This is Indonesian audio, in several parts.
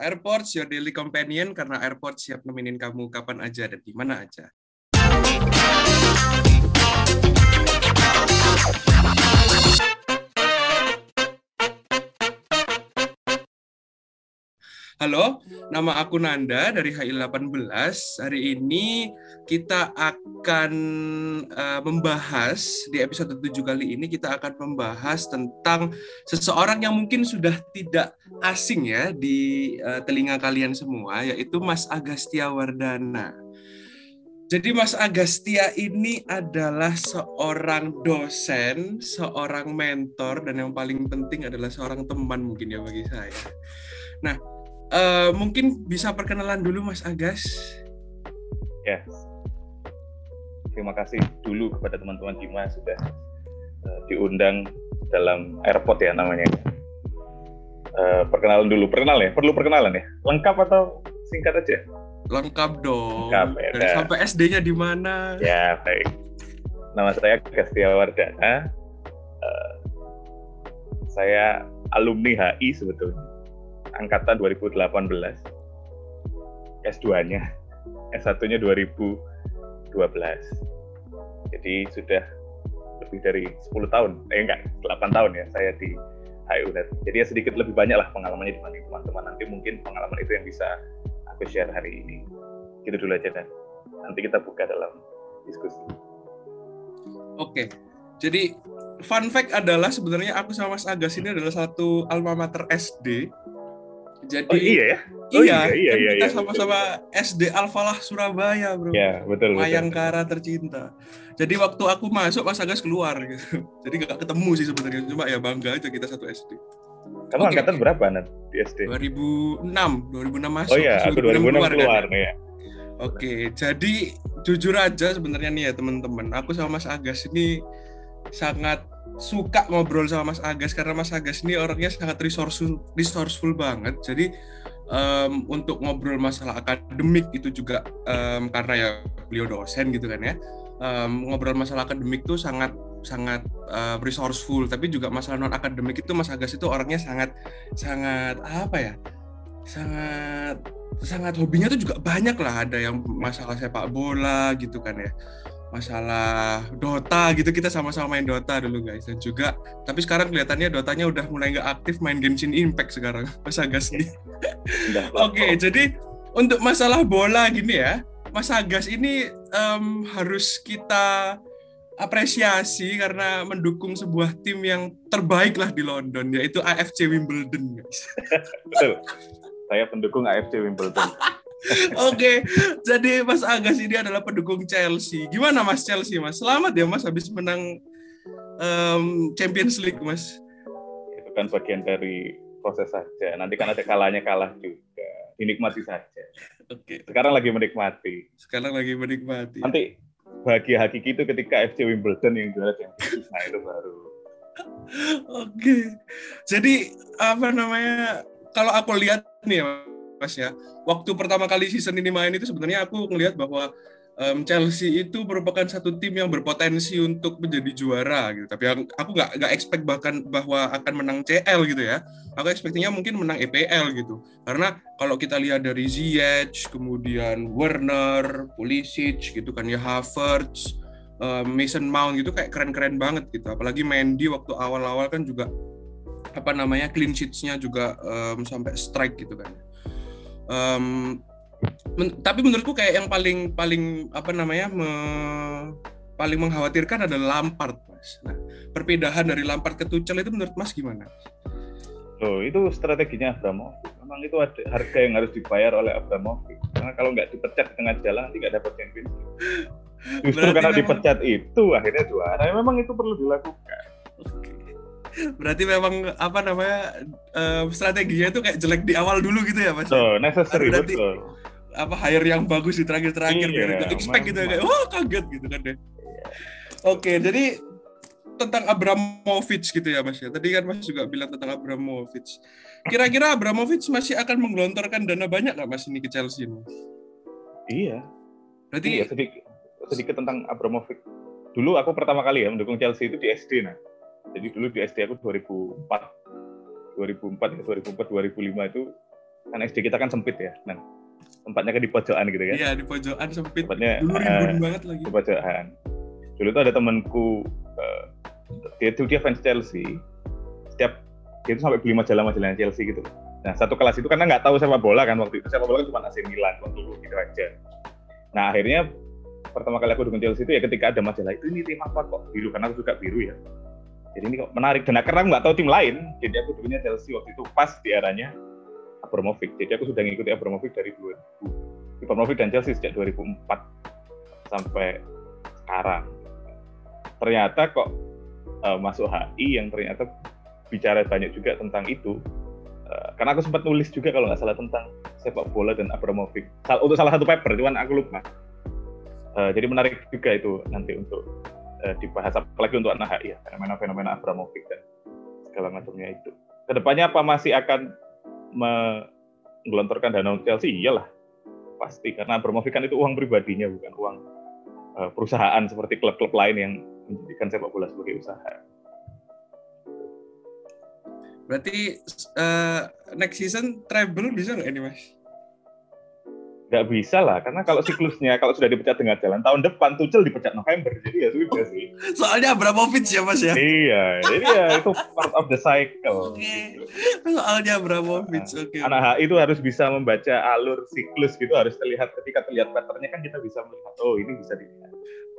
Airports, your daily companion, karena airport siap nemenin kamu kapan aja dan di mana aja. Halo, nama aku Nanda dari HI18. Hari ini kita akan uh, membahas di episode 7 kali ini kita akan membahas tentang seseorang yang mungkin sudah tidak asing ya di uh, telinga kalian semua yaitu Mas Agastia Wardana. Jadi Mas Agastia ini adalah seorang dosen, seorang mentor dan yang paling penting adalah seorang teman mungkin ya bagi saya. Nah, Uh, mungkin bisa perkenalan dulu Mas Agas. Ya. Terima kasih dulu kepada teman-teman Gima sudah uh, diundang dalam airport ya namanya. Uh, perkenalan dulu, perkenal ya? Perlu perkenalan ya? Lengkap atau singkat aja? Lengkap dong. Lengkap ya. Dan sampai SD-nya di mana? Ya, baik. Nama saya Gastia Wardana. Uh, saya alumni HI sebetulnya angkatan 2018. S2-nya. S1-nya 2012. Jadi sudah lebih dari 10 tahun, eh enggak, 8 tahun ya saya di HIUNET. Jadi ya sedikit lebih banyak lah pengalamannya dibanding teman-teman. Nanti mungkin pengalaman itu yang bisa aku share hari ini. Gitu dulu aja dan nanti kita buka dalam diskusi. Oke, jadi fun fact adalah sebenarnya aku sama Mas Agas ini adalah satu alma mater SD jadi oh, iya ya. Oh, iya, iya, iya, iya, kita sama-sama iya. SD Al-Falah Surabaya, Bro. Iya, betul, Mayangkara betul. tercinta. Jadi waktu aku masuk Mas Agas keluar gitu. Jadi nggak ketemu sih sebenarnya, cuma ya bangga aja kita satu SD. Kamu okay. angkatan berapa Nat di SD? 2006, 2006 masuk. Oh iya, aku 2006 keluar, keluar kan? ya. Oke, jadi jujur aja sebenarnya nih ya teman-teman, aku sama Mas Agas ini sangat suka ngobrol sama Mas Agas karena Mas Agas ini orangnya sangat resourceful, resourceful banget. Jadi um, untuk ngobrol masalah akademik itu juga um, karena ya beliau dosen gitu kan ya. Um, ngobrol masalah akademik itu sangat sangat uh, resourceful, tapi juga masalah non akademik itu Mas Agas itu orangnya sangat sangat apa ya? sangat sangat hobinya tuh juga banyak lah ada yang masalah sepak bola gitu kan ya masalah Dota gitu kita sama-sama main Dota dulu guys dan juga tapi sekarang kelihatannya Dotanya udah mulai nggak aktif main Genshin Impact sekarang Mas Agas nih. Oke okay, jadi untuk masalah bola gini ya Mas Agas ini um, harus kita apresiasi karena mendukung sebuah tim yang terbaik lah di London yaitu AFC Wimbledon guys. Betul. Saya pendukung AFC Wimbledon. Oke, jadi Mas Agas ini adalah pendukung Chelsea. Gimana Mas Chelsea, Mas? Selamat ya Mas habis menang um, Champions League, Mas. Itu kan bagian dari proses saja. Nanti kan ada kalanya kalah juga. Dinikmati saja. Oke. Sekarang lagi menikmati. Sekarang lagi menikmati. Nanti bahagia hakiki itu ketika FC Wimbledon yang juara Champions Nah itu baru. Oke. Jadi apa namanya? Kalau aku lihat nih Ya. Waktu pertama kali season ini main itu sebenarnya aku ngelihat bahwa um, Chelsea itu merupakan satu tim yang berpotensi untuk menjadi juara gitu. Tapi aku nggak nggak expect bahkan bahwa akan menang CL gitu ya. Aku expectnya mungkin menang EPL gitu. Karena kalau kita lihat dari Ziyech, kemudian Werner, Pulisic gitu kan ya Havertz, Mason Mount gitu kayak keren-keren banget gitu. Apalagi Mendy waktu awal-awal kan juga apa namanya clean sheets-nya juga um, sampai strike gitu kan um, men, tapi menurutku kayak yang paling paling apa namanya me, paling mengkhawatirkan adalah Lampard mas nah perpindahan dari Lampard ke Tuchel itu menurut mas gimana Oh, itu strateginya Abramovich. Memang itu ada harga yang harus dibayar oleh Abramovich. Karena kalau nggak dipecat di tengah jalan, nanti nggak dapat Champions Justru Berarti karena memang... dipecat itu, akhirnya juara. Memang itu perlu dilakukan. Oke berarti memang apa namanya uh, strateginya itu kayak jelek di awal dulu gitu ya mas? So necessary berarti betul. apa hire yang bagus di terakhir-terakhir iya, biar itu expect gitu ya kayak wah kaget gitu kan deh iya. oke jadi tentang Abramovich gitu ya mas ya. Tadi kan mas juga bilang tentang Abramovich. Kira-kira Abramovich masih akan menggelontorkan dana banyak nggak mas ini ke Chelsea mas? iya. Berarti iya, sedikit sedikit tentang Abramovich. Dulu aku pertama kali ya mendukung Chelsea itu di SD nah jadi dulu di SD aku 2004 2004 ya 2004 2005 itu kan SD kita kan sempit ya nah tempatnya kan di pojokan gitu kan. Iya di pojokan sempit. tempatnya Dulu eh, rimbun banget lagi. di pojokan. Dulu tuh ada temanku eh, dia tuh dia fans Chelsea. Setiap dia tuh sampai beli majalah-majalah Chelsea gitu. Nah satu kelas itu karena nggak tahu sepak bola kan waktu itu sepak bola kan cuma AC Milan waktu dulu gitu aja. Nah akhirnya pertama kali aku dukung Chelsea itu ya ketika ada majalah itu ini tim apa kok biru? Karena aku suka biru ya jadi ini kok menarik. Dan karena aku nggak tahu tim lain. Jadi aku dulunya Chelsea waktu itu pas di eranya Abramovich jadi aku sudah ngikuti Abramovich dari 2000 Abramovich dan Chelsea sejak 2004 sampai sekarang. Ternyata kok eh, masuk HI yang ternyata bicara banyak juga tentang itu. Eh, karena aku sempat nulis juga kalau nggak salah tentang sepak bola dan Abramovich Sal- untuk salah satu paper cuman aku lupa. Eh, jadi menarik juga itu nanti untuk eh, dibahas apalagi untuk anak HI ya fenomena-fenomena Abramovich dan segala macamnya itu. Ke depannya apa masih akan menggelontorkan dana untuk Chelsea? Iyalah pasti. Karena Abramovich kan itu uang pribadinya bukan uang eh, perusahaan seperti klub-klub lain yang menjadikan sepak bola sebagai usaha. Berarti eh, next season treble bisa nggak ini mas? Nggak bisa lah karena kalau siklusnya kalau sudah dipecat tengah jalan tahun depan Tuchel dipecat November jadi ya sudah sih Soalnya Abramovich ya mas ya. iya jadi ya itu part of the cycle Oke. gitu. Soalnya Abramovich. Oke. anak HI itu harus bisa membaca alur siklus gitu harus terlihat ketika terlihat patternnya kan kita bisa melihat oh ini bisa dilihat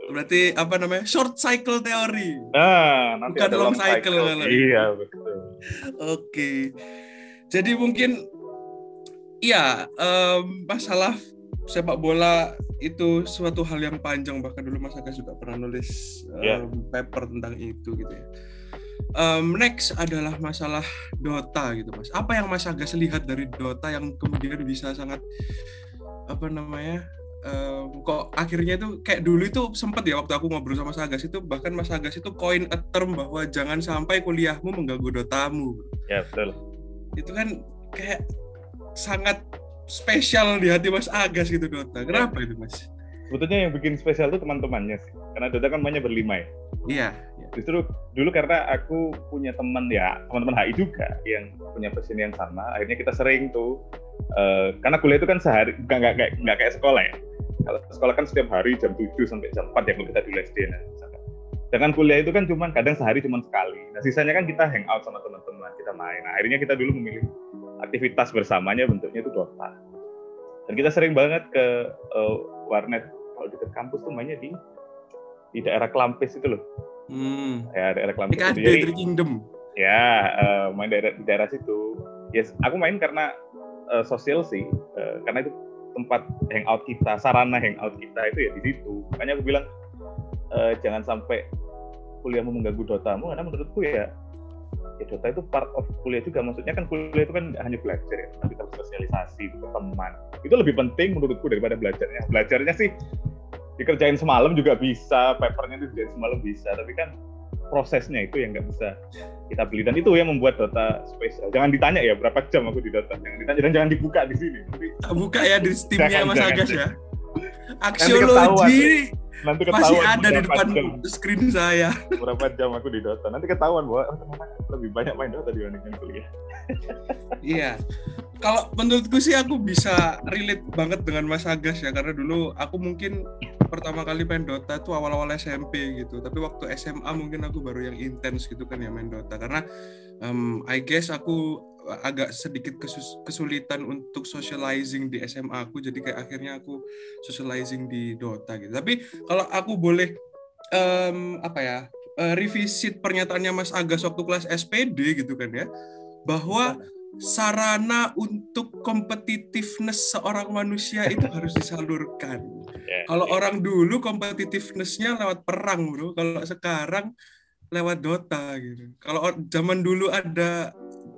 Berarti apa namanya? Short cycle teori. nah nanti Bukan ada long cycle cycle, iya betul Oke. Jadi mungkin iya em, masalah sepak bola itu suatu hal yang panjang bahkan dulu Mas Agus juga pernah nulis Iya. em, paper tentang itu gitu ya. Em, next adalah masalah Dota gitu Mas. Apa yang Mas Agus lihat dari Dota yang kemudian bisa sangat apa namanya? em, kok akhirnya itu kayak dulu itu sempet ya waktu aku ngobrol sama Mas Agas itu bahkan Mas Agas itu coin a term bahwa jangan sampai kuliahmu mengganggu dotamu ya betul itu kan kayak sangat spesial di hati Mas Agas gitu Dota. Kenapa itu Mas? sebetulnya yang bikin spesial itu teman-temannya sih karena Dota kan mainnya berlima ya Iya. justru dulu karena aku punya teman ya teman-teman HI juga yang punya passion yang sama akhirnya kita sering tuh eh, karena kuliah itu kan sehari nggak nggak kayak nggak kayak sekolah ya kalau sekolah kan setiap hari jam 7 sampai jam 4 ya kalau kita dulu SD nah. Sedangkan kuliah itu kan cuman kadang sehari cuma sekali. Nah sisanya kan kita hangout sama teman-teman, kita main. Nah akhirnya kita dulu memilih aktivitas bersamanya bentuknya itu Dota. Dan kita sering banget ke eh, warnet kalau dekat kampus tuh mainnya di di daerah Klampis itu loh. Hmm. Ya daerah Klampis. Itu. Jadi Three Kingdom. ya eh, main daerah di daerah situ. Yes, aku main karena eh, sosial sih, Eh, karena itu tempat hangout kita, sarana hangout kita itu ya di situ. Makanya aku bilang eh, jangan sampai kuliahmu mengganggu dotamu, karena menurutku ya ya Dota itu part of kuliah juga. Maksudnya kan kuliah itu kan hanya belajar ya, tapi kita sosialisasi, berteman. Itu lebih penting menurutku daripada belajarnya. Belajarnya sih dikerjain semalam juga bisa, papernya itu dikerjain semalam bisa, tapi kan prosesnya itu yang nggak bisa kita beli dan itu yang membuat Dota spesial. Jangan ditanya ya berapa jam aku di Dota, jangan ditanya dan jangan dibuka di sini. Buka ya di Steamnya Mas Agas ya. Aksiologi nanti masih ketahuan ada di depan jam, screen saya. berapa jam aku di Dota. Nanti ketahuan bahwa oh, ternyata lebih banyak main Dota dibandingkan kuliah. Iya. Kalau menurutku sih aku bisa relate banget dengan Mas Agas ya karena dulu aku mungkin pertama kali main Dota tuh awal-awal SMP gitu. Tapi waktu SMA mungkin aku baru yang intens gitu kan ya main Dota karena em, I guess aku agak sedikit kesus- kesulitan untuk socializing di SMA aku jadi kayak akhirnya aku socializing di Dota gitu. Tapi kalau aku boleh em, apa ya eh, revisit pernyataannya Mas Agas waktu kelas SPD gitu kan ya bahwa sarana untuk competitiveness seorang manusia itu harus disalurkan. Ya, Kalau ya. orang dulu competitiveness-nya lewat perang, Bro. Kalau sekarang lewat Dota gitu. Kalau zaman dulu ada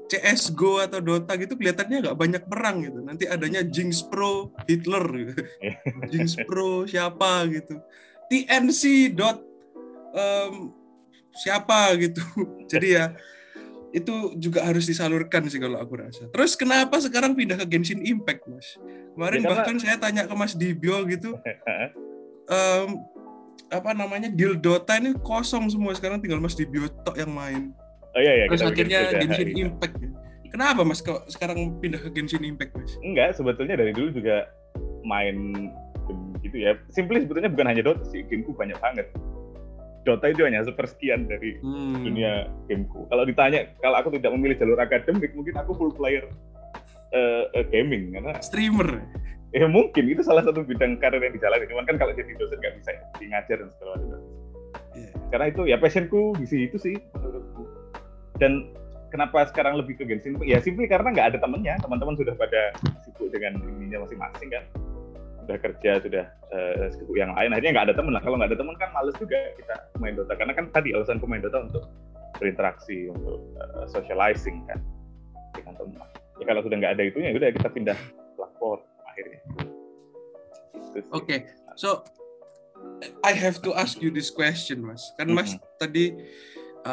CS:GO atau Dota gitu kelihatannya nggak banyak perang gitu. Nanti adanya Jinx Pro Hitler gitu. Jinx Pro siapa gitu. TNC dot em, siapa gitu. Jadi ya itu juga harus disalurkan sih kalau aku rasa. Terus kenapa sekarang pindah ke Genshin Impact, Mas? Kemarin Ya, bahkan saya tanya ke Mas Dibio gitu, em, apa namanya deal Dota ini kosong semua sekarang tinggal Mas Dibio tok yang main. Oh iya, iya, Terus kita akhirnya Genshin hari. Impact. Kenapa mas kok sekarang pindah ke Genshin Impact mas? Enggak, sebetulnya dari dulu juga main gitu ya. Simply sebetulnya bukan hanya Dota sih, gameku banyak banget. Dota itu hanya sepersekian dari hmm. dunia gameku. Kalau ditanya, kalau aku tidak memilih jalur akademik, mungkin aku full player uh, uh, gaming karena streamer. Ya mungkin itu salah satu bidang karir yang dijalani. Cuman kan kalau jadi dosen nggak bisa ya, ngajar dan segala macam. Yeah. Karena itu ya passionku di situ sih menurutku. Dan kenapa sekarang lebih ke Genshin? Ya simply karena nggak ada temennya. Teman-teman sudah pada sibuk dengan ininya masing-masing kan. Sudah kerja, sudah uh, sibuk yang lain. Akhirnya nggak ada teman lah. Kalau nggak ada teman kan males juga kita main Dota. Karena kan tadi alasan main Dota untuk berinteraksi, untuk uh, socializing kan dengan teman. Ya kalau sudah nggak ada itunya, ya udah kita pindah platform akhirnya. Oke, okay. so I have to ask you this question, Mas. Kan Mas mm -hmm. tadi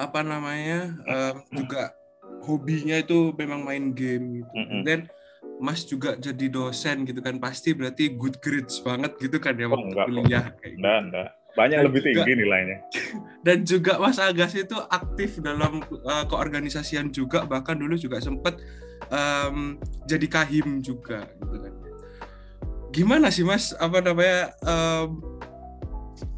apa namanya um, juga hobinya itu memang main game gitu. Dan Mas juga jadi dosen gitu kan pasti berarti good grades banget gitu kan ya oh, waktu enggak, kuliah kayak gitu. Enggak, enggak. Banyak dan lebih juga, tinggi nilainya. Dan juga Mas Agas itu aktif dalam uh, keorganisasian juga bahkan dulu juga sempat um, jadi kahim juga gitu kan gimana sih mas apa namanya um,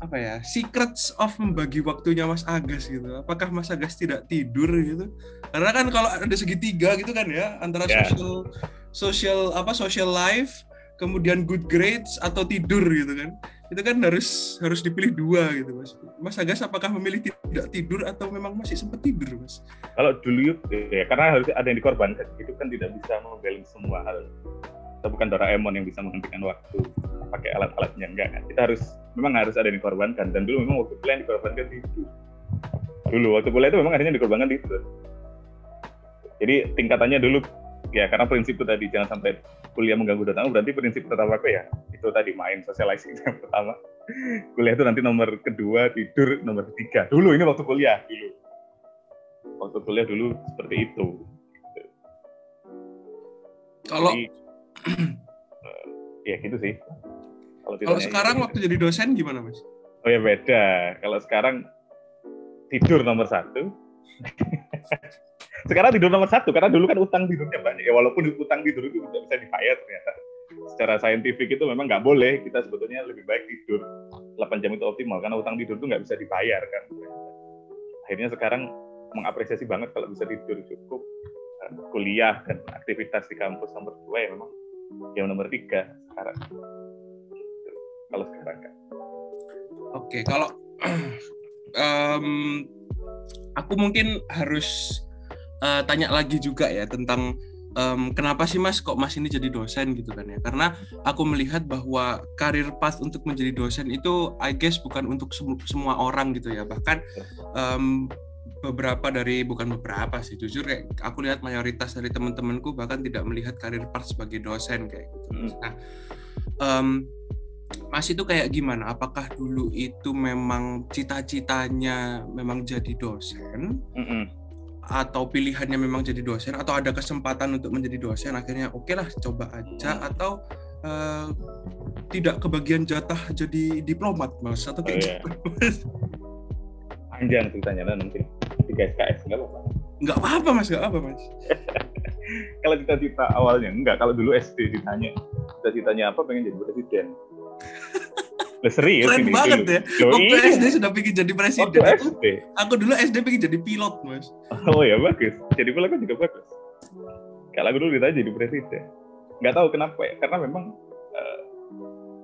apa ya secrets of membagi waktunya Mas Agas gitu. Apakah Mas Agas tidak tidur gitu? Karena kan kalau ada segitiga gitu kan ya antara yeah. social social apa social life kemudian good grades atau tidur gitu kan. Itu kan harus harus dipilih dua gitu mas. Mas Agas apakah memilih tidak tidur atau memang masih sempat tidur mas? Kalau dulu ya karena harus ada yang dikorbankan. Itu kan tidak bisa membalance semua hal kita bukan Doraemon yang bisa menghentikan waktu pakai alat-alatnya enggak kan? Kita harus memang harus ada yang dikorbankan dan dulu memang waktu kuliah yang dikorbankan itu dulu waktu kuliah itu memang akhirnya dikorbankan itu jadi tingkatannya dulu ya karena prinsip itu tadi jangan sampai kuliah mengganggu datang berarti prinsip pertama aku ya itu tadi main socializing yang pertama. Kuliah itu nanti nomor kedua tidur nomor ketiga. Dulu ini waktu kuliah dulu. Waktu kuliah dulu seperti itu kalau uh, ya gitu sih. Kalau, kalau sekarang gitu. waktu jadi dosen gimana mas? Oh ya beda. Kalau sekarang tidur nomor satu. Sekarang tidur nomor satu karena dulu kan utang tidurnya banyak. Ya walaupun utang tidur itu tidak bisa dibayar ternyata. Secara saintifik itu memang nggak boleh. Kita sebetulnya lebih baik tidur 8 jam itu optimal karena utang tidur itu nggak bisa dibayar kan. Akhirnya sekarang mengapresiasi banget kalau bisa tidur cukup eh, kuliah dan aktivitas di kampus nomor dua ya memang yang nomor tiga sekarang. Kalau sekarang kan. Oke kalau um, aku mungkin harus uh, tanya lagi juga ya tentang um, kenapa sih mas kok mas ini jadi dosen gitu kan ya? Karena aku melihat bahwa karir path untuk menjadi dosen itu I guess bukan untuk sem semua orang gitu ya. Bahkan um, beberapa dari bukan beberapa sih jujur kayak aku lihat mayoritas dari teman-temanku bahkan tidak melihat karir path sebagai dosen kayak gitu hmm. nah um, Mas itu kayak gimana? Apakah dulu itu memang cita-citanya memang jadi dosen? Mm -mm atau pilihannya memang jadi dosen atau ada kesempatan untuk menjadi dosen akhirnya oke okay lah coba aja atau uh, tidak kebagian jatah jadi diplomat mas atau kayak oh, iya. Panjang ceritanya lah nanti tiga SKS nggak apa-apa nggak apa-apa mas nggak apa mas kalau cita-cita awalnya enggak kalau dulu SD ditanya cita-citanya apa pengen jadi presiden Lah serius Keren ini banget dulu. ya. Waktu iya. SD sudah pengen jadi presiden. Waktu aku, SD. Aku dulu SD pengen jadi pilot, Mas. Oh ya bagus. Jadi pilot kan juga bagus. Kalau aku dulu ditanya jadi presiden. Nggak tahu kenapa ya. Karena memang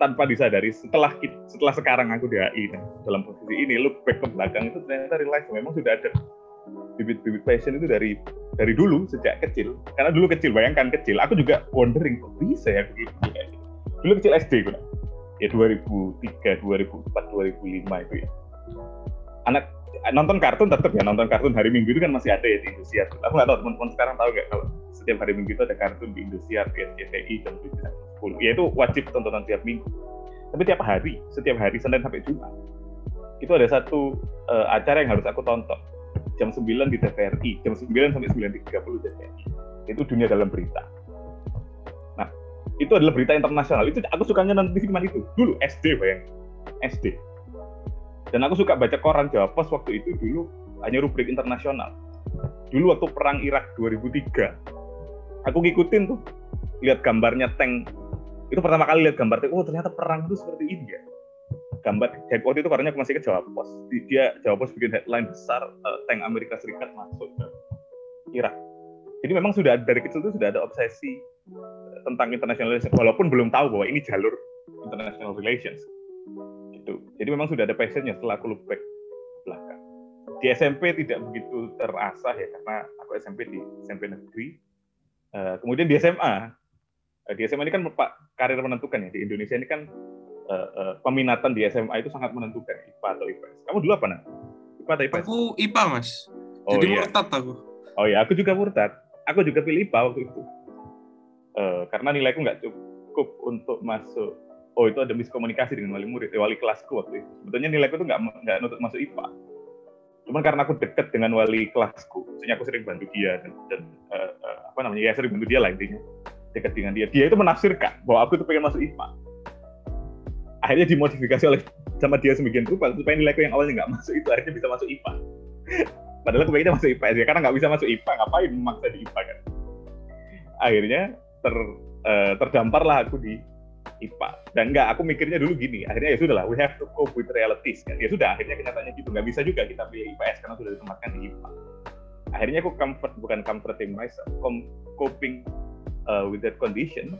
tanpa disadari setelah setelah sekarang aku di HI nah, dalam posisi ini look back ke belakang itu ternyata realize memang sudah ada bibit-bibit passion itu dari dari dulu sejak kecil. Karena dulu kecil bayangkan kecil aku juga wondering kok bisa ya begitu? Dulu kecil SD gue ya 2003, 2004, 2005 itu ya. Anak nonton kartun tetap ya nonton kartun hari Minggu itu kan masih ada ya di Indosiar. Aku nggak tahu teman-teman sekarang tahu nggak kalau setiap hari Minggu itu ada kartun di Indosiar di SCTI jam 7 10. Ya itu wajib tontonan tiap minggu. Tapi tiap hari, setiap hari Senin sampai Jumat itu ada satu uh, acara yang harus aku tonton jam 9 di TVRI, jam 9 sampai 9.30 di TVRI. Itu dunia dalam berita itu adalah berita internasional. Itu aku sukanya nonton TV itu. Dulu SD bayang. SD. Dan aku suka baca koran. Jawa Pos waktu itu dulu hanya rubrik internasional. Dulu waktu perang Irak 2003 aku ngikutin tuh lihat gambarnya tank. Itu pertama kali lihat gambar tank. Oh ternyata perang itu seperti ini ya. Gambar waktu itu karena aku masih ke Jawa Pos. Dia Jawa Pos bikin headline besar uh, tank Amerika Serikat masuk ke Irak. Jadi memang sudah dari kecil itu sudah ada obsesi tentang international walaupun belum tahu bahwa ini jalur international relations gitu jadi memang sudah ada passionnya setelah aku look back belakang. Di SMP tidak begitu terasa ya karena aku SMP di SMP negeri. Uh, kemudian di SMA uh, di SMA ini kan pak karir menentukan ya. Di Indonesia ini kan uh, uh, peminatan di SMA itu sangat menentukan IPA atau IPS kamu dulu apa nak? IPA atau IPS aku IPA mas. Oh, jadi iya. murtad aku. Oh ya aku juga murtad. Aku juga pilih IPA waktu itu. Uh, karena nilaiku nggak cukup untuk masuk oh itu ada miskomunikasi dengan wali murid, eh, wali kelasku waktu itu. Sebetulnya nilaiku tuh nggak nggak nutut masuk IPA. Cuman karena aku deket dengan wali kelasku, maksudnya aku sering bantu dia dan, dan uh, apa namanya ya sering bantu dia lah intinya dekat dengan dia. Dia itu menafsirkan bahwa aku tuh pengen masuk IPA. Akhirnya dimodifikasi oleh sama dia semikian rupa supaya nilaiku yang awalnya nggak masuk itu akhirnya bisa masuk IPA. Padahal aku pengennya masuk IPA ya karena nggak bisa masuk IPA ngapain memaksa di IPA kan. Akhirnya ter uh, terdampar lah aku di IPA. Dan enggak, aku mikirnya dulu gini, akhirnya ya sudah lah, we have to cope with realities. Kan? Ya sudah, akhirnya kenyataannya gitu. Nggak bisa juga kita pilih IPS karena sudah ditempatkan di IPA. Akhirnya aku comfort, bukan comforting myself, coping uh, with that condition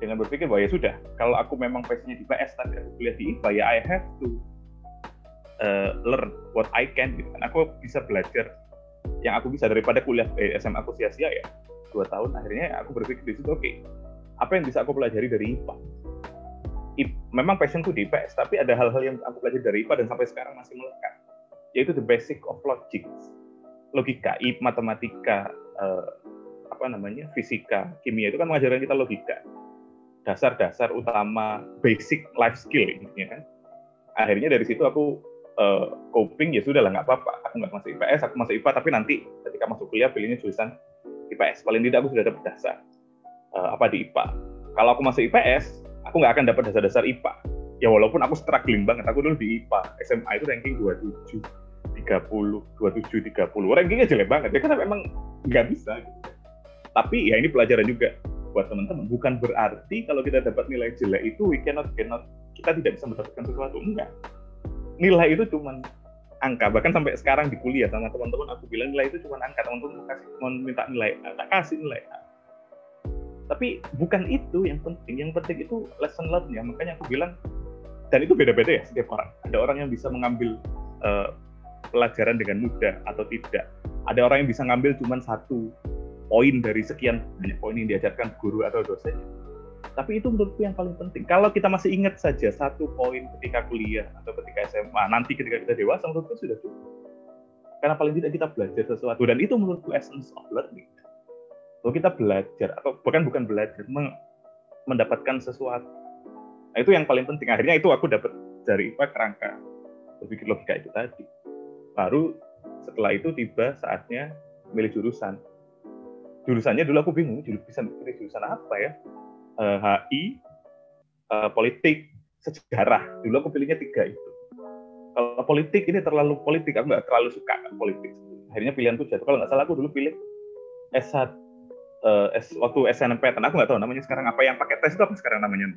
dengan berpikir bahwa ya sudah, kalau aku memang passionnya di IPS, tapi aku kuliah di IPA, ya I have to uh, learn what I can. Gitu. kan. Aku bisa belajar yang aku bisa daripada kuliah eh, SMA aku sia-sia ya dua tahun akhirnya aku berpikir di situ oke okay, apa yang bisa aku pelajari dari IPA memang passionku di IPS tapi ada hal-hal yang aku pelajari dari IPA dan sampai sekarang masih melekat yaitu the basic of logic logika IP matematika uh, apa namanya fisika kimia itu kan mengajarkan kita logika. Dasar-dasar utama basic life skill kan. Akhirnya dari situ aku uh, coping ya sudah lah nggak apa-apa. Aku nggak masuk IPS aku masuk IPA tapi nanti ketika masuk kuliah pilihnya jurusan IPS paling tidak aku sudah dapat dasar uh, apa di IPA. Kalau aku masuk IPS, aku nggak akan dapat dasar-dasar IPA. Ya walaupun aku struggling banget, aku dulu di IPA, SMA itu ranking 27, 30, 27, 30. Rankingnya jelek banget, ya karena memang nggak bisa. Gitu. Tapi ya ini pelajaran juga buat teman-teman. Bukan berarti kalau kita dapat nilai jelek itu we cannot, cannot kita tidak bisa mendapatkan sesuatu. Enggak. Nilai itu cuma angka. Bahkan sampai sekarang di kuliah sama teman-teman aku bilang nilai itu cuma angka. Teman-teman mau kasih mau minta nilai, tak kasih nilai tapi bukan itu yang penting. Yang penting itu lesson learned ya makanya aku bilang dan itu beda-beda ya setiap orang. Ada orang yang bisa mengambil uh, pelajaran dengan mudah atau tidak. Ada orang yang bisa ngambil cuma satu poin dari sekian banyak poin yang diajarkan guru atau dosen. Tapi itu menurutku yang paling penting. Kalau kita masih ingat saja satu poin ketika kuliah atau ketika SMA nanti ketika kita dewasa menurutku sudah cukup. Karena paling tidak kita belajar sesuatu. Dan itu menurutku essence of learning bahwa kita belajar atau bahkan bukan belajar mendapatkan sesuatu. Nah itu yang paling penting. Akhirnya itu aku dapat dari IPA kerangka berpikir logika itu tadi. Baru setelah itu tiba saatnya milih jurusan. Jurusannya dulu aku bingung jurusan pilih jurusan apa ya? Eh, HI uh, eh, politik sejarah. Dulu aku pilihnya tiga itu. Kalau politik ini terlalu politik. Aku nggak terlalu suka politik. Akhirnya pilihanku jatuh. Kalau nggak salah aku dulu pilih S1 uh, S, waktu SNMPTN aku nggak tahu namanya sekarang apa. Yang pakai tes itu apa sekarang namanya?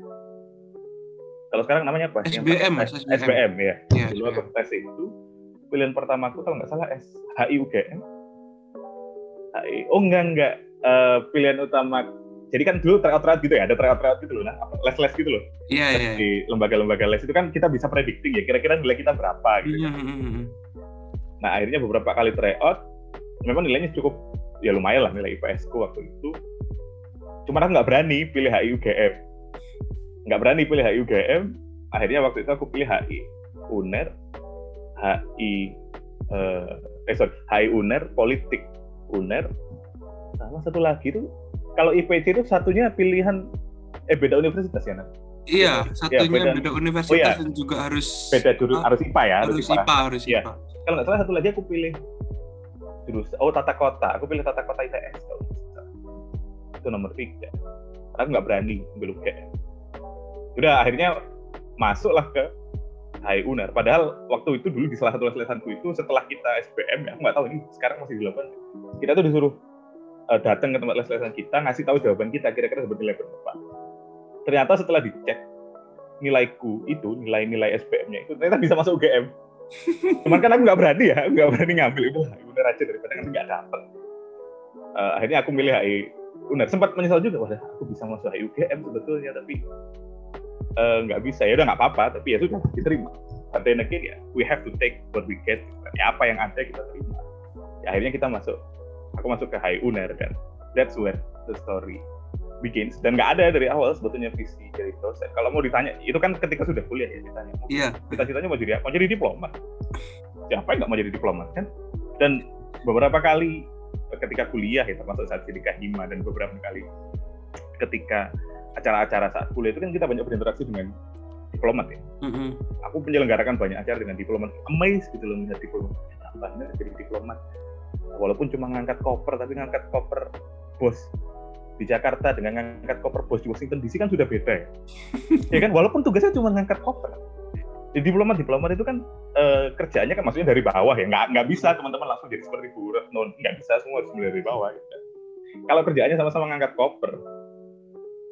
Kalau sekarang namanya apa? SBM mas SBM, SBM ya, ya dulu aku tes itu pilihan pertama aku kalau nggak salah S HI UGM HI oh enggak enggak uh, pilihan utama jadi kan dulu tryout tryout gitu ya ada tryout tryout gitu loh nah les les gitu loh. Iya iya di lembaga-lembaga les itu kan kita bisa predicting ya kira-kira nilai kita berapa gitu mm -hmm. nah akhirnya beberapa kali tryout memang nilainya cukup ya lumayan lah nilai IPS ku waktu itu. Cuma aku nggak berani pilih HI UGM nggak berani pilih HI UGM akhirnya waktu itu aku pilih HI UNER HI eh, eh sorry HI UNER politik. UNER sama satu lagi tuh kalau IPC itu satunya pilihan eh beda universitas ya Iya, satunya ya, beda, beda universitas oh, iya. dan juga harus beda jurus harus IPA ya, harus, harus IPA, harus IPA. Ya. Kalau nggak salah satu lagi aku pilih jurusan oh tata kota. Aku pilih tata kota ITS itu nomor tiga. Aku nggak berani ambil UGM udah akhirnya masuklah ke HI UNER padahal waktu itu dulu di salah satu les lesanku itu setelah kita SBM ya nggak tahu ini sekarang masih dilakukan. Kita tuh disuruh uh, datang ke tempat les-lesan kita ngasih tahu jawaban kita kira-kira bernilai berapa. Ternyata setelah dicek nilaiku itu nilai-nilai SPM-nya itu ternyata bisa masuk UGM cuman kan aku nggak berani ya nggak berani ngambil itu. Bener aja daripada kan nggak dapet. Uh, akhirnya aku milih HI Uner sempat menyesal juga wah aku bisa masuk HI UGM sebetulnya tapi eh, nggak uh, bisa. Ya udah nggak apa-apa tapi ya sudah diterima but then ya we have to take what we get. Ya apa yang ada kita terima. Ya, akhirnya kita masuk aku masuk ke HI Uner dan that's where the story begins dan nggak ada dari awal sebetulnya visi jadi dosen. Kalau mau ditanya, itu kan ketika sudah kuliah ya ditanya. Iya. Cita-citanya mau jadi apa? Mau jadi diplomat. Siapa yang nggak mau jadi diplomat kan? Dan beberapa kali ketika kuliah ya termasuk saat jadi kahima dan beberapa kali ketika acara-acara saat kuliah itu kan kita banyak berinteraksi dengan diplomat ya. Mm-hmm. Aku menyelenggarakan banyak acara dengan diplomat. Amazed gitu loh melihat diplomat. Apa jadi diplomat? Walaupun cuma ngangkat koper tapi ngangkat koper bos di Jakarta dengan ngangkat koper bos di Washington DC kan sudah beda ya. ya kan walaupun tugasnya cuma ngangkat koper. Di diplomat diplomat itu kan e, kerjanya kan maksudnya dari bawah ya nggak nggak bisa teman-teman langsung jadi seperti Bu Retno nggak bisa semua harus mulai dari bawah gitu. Kalau kerjaannya sama-sama ngangkat koper,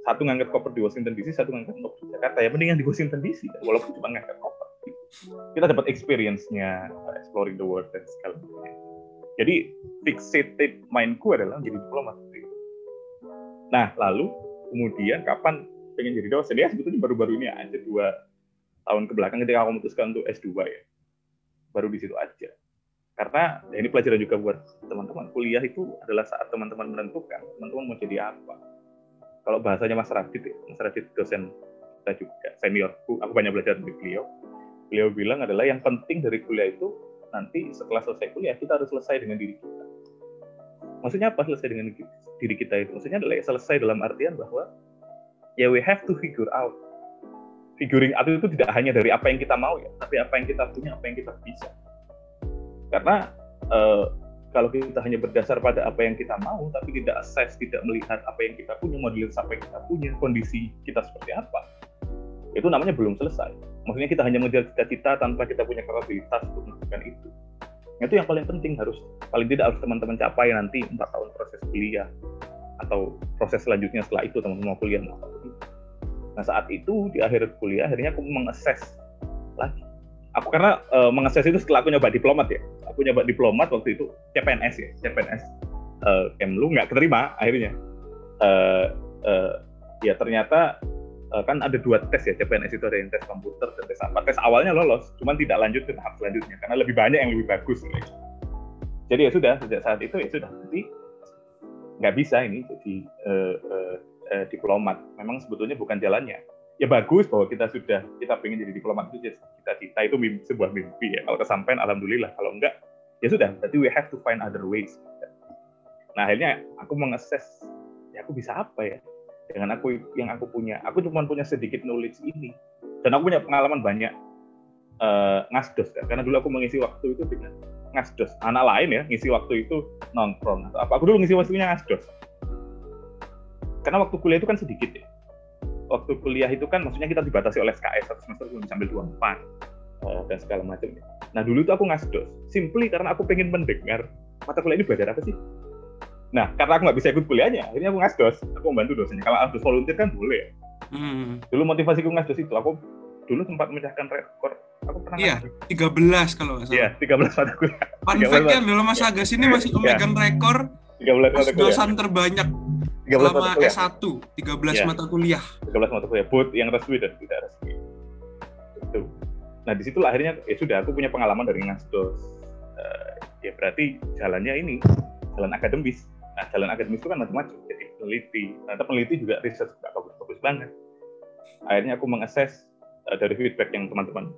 satu ngangkat koper di Washington DC, satu ngangkat koper di Jakarta ya mendingan di Washington DC walaupun cuma ngangkat koper. Kita dapat experience-nya exploring the world dan segala macam. Jadi fixated mindku adalah menjadi diplomat Nah, lalu kemudian kapan pengen jadi dosen? Ya sebetulnya baru-baru ini aja dua tahun ke belakang ketika aku memutuskan untuk S2 ya. Baru di situ aja. Karena ya ini pelajaran juga buat teman-teman. Kuliah itu adalah saat teman-teman menentukan teman-teman mau jadi apa. Kalau bahasanya Mas Radit ya, Mas Radit dosen kita juga seniorku, aku banyak belajar dari beliau. Beliau bilang adalah yang penting dari kuliah itu nanti setelah selesai kuliah kita harus selesai dengan diri kita. Maksudnya apa selesai dengan diri kita itu? Maksudnya adalah selesai dalam artian bahwa ya we have to figure out. Figuring out itu tidak hanya dari apa yang kita mau ya tapi apa yang kita punya apa yang kita bisa. Karena uh, kalau kita hanya berdasar pada apa yang kita mau tapi tidak assess tidak melihat apa yang kita punya model apa yang kita punya kondisi kita seperti apa itu namanya belum selesai. Maksudnya kita hanya mengejar cita-cita tanpa kita punya kapabilitas untuk melakukan itu itu yang paling penting harus paling tidak harus teman-teman capai nanti empat tahun proses kuliah atau proses selanjutnya setelah itu teman-teman mau kuliah mau Nah saat itu di akhir kuliah akhirnya aku mengakses lagi. Aku karena uh, mengakses itu setelah aku nyoba diplomat ya. Aku nyoba diplomat waktu itu CPNS ya, CPNS uh, Kemlu nggak keterima akhirnya. Uh, uh, ya ternyata uh, kan ada dua tes ya CPNS itu ada yang tes komputer dan tes apa. Tes awalnya lolos, cuman tidak lanjut ke tahap selanjutnya karena lebih banyak yang lebih bagus. Gitu. Jadi ya sudah sejak saat itu ya sudah nanti nggak bisa ini jadi uh, uh, uh, diplomat. Memang sebetulnya bukan jalannya. Ya bagus bahwa kita sudah kita pengen jadi diplomat itu kita cita itu mimpi, sebuah mimpi ya. Kalau kesampaian alhamdulillah. Kalau enggak ya sudah. Berarti we have to find other ways. Nah akhirnya aku mengakses ya aku bisa apa ya dengan aku yang aku punya. Aku cuma punya sedikit knowledge ini dan aku punya pengalaman banyak uh, ngasdos kan. Karena dulu aku mengisi waktu itu dengan ngasdos. Anak lain ya ngisi waktu itu nongkrong atau apa. Aku dulu ngisi waktunya ngasdos. Karena waktu kuliah itu kan sedikit ya. Waktu kuliah itu kan maksudnya kita dibatasi oleh SKS satu semester cuma sambil 24 uh, dan segala macam. Nah dulu itu aku ngasdos. Simply karena aku pengen mendengar mata kuliah ini belajar apa sih. Nah, karena aku nggak bisa ikut kuliahnya, akhirnya aku ngasdos. Aku membantu dosennya. Kalau harus volunteer kan boleh ya. Hmm. Dulu motivasiku ngasdos itu, aku dulu sempat memecahkan rekor Aku pernah Iya, 13 kalau nggak salah. Iya, 13 mata kuliah. Fun fact-nya adalah Mas Agus ini masih iya. memegang rekor 13 mata kuliah. dosan terbanyak 13 selama mata kuliah. S1, 13 ya. mata kuliah. 13 mata kuliah, both yang resmi dan tidak resmi. Itu. Nah, di situlah akhirnya ya sudah aku punya pengalaman dari ngasdos. Uh, ya berarti jalannya ini jalan akademis. Nah, jalan akademis itu kan macam-macam. Jadi peneliti. Ternyata peneliti juga riset nggak bagus-bagus banget. Akhirnya aku mengakses uh, dari feedback yang teman-teman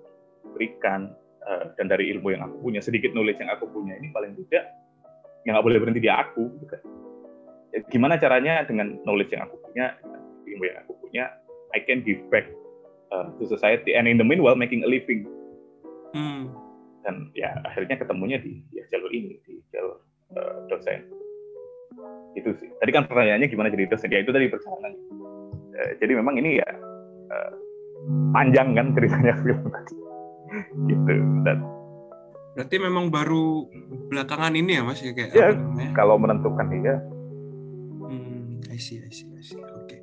berikan uh, dan dari ilmu yang aku punya sedikit knowledge yang aku punya ini paling tidak yang nggak boleh berhenti di aku. Ya, gimana caranya dengan knowledge yang aku punya ilmu yang aku punya I can give back uh, to society and in the meanwhile making a living hmm. dan ya akhirnya ketemunya di ya, jalur ini di jalur uh, dosen itu sih tadi kan pertanyaannya gimana jadi dosen ya itu tadi perjalanan uh, jadi memang ini ya uh, panjang kan ceritanya film tadi gitu dan berarti memang baru belakangan ini ya mas ya kayak ya, kalau menentukan iya I see, I see, I see. Oke. Okay.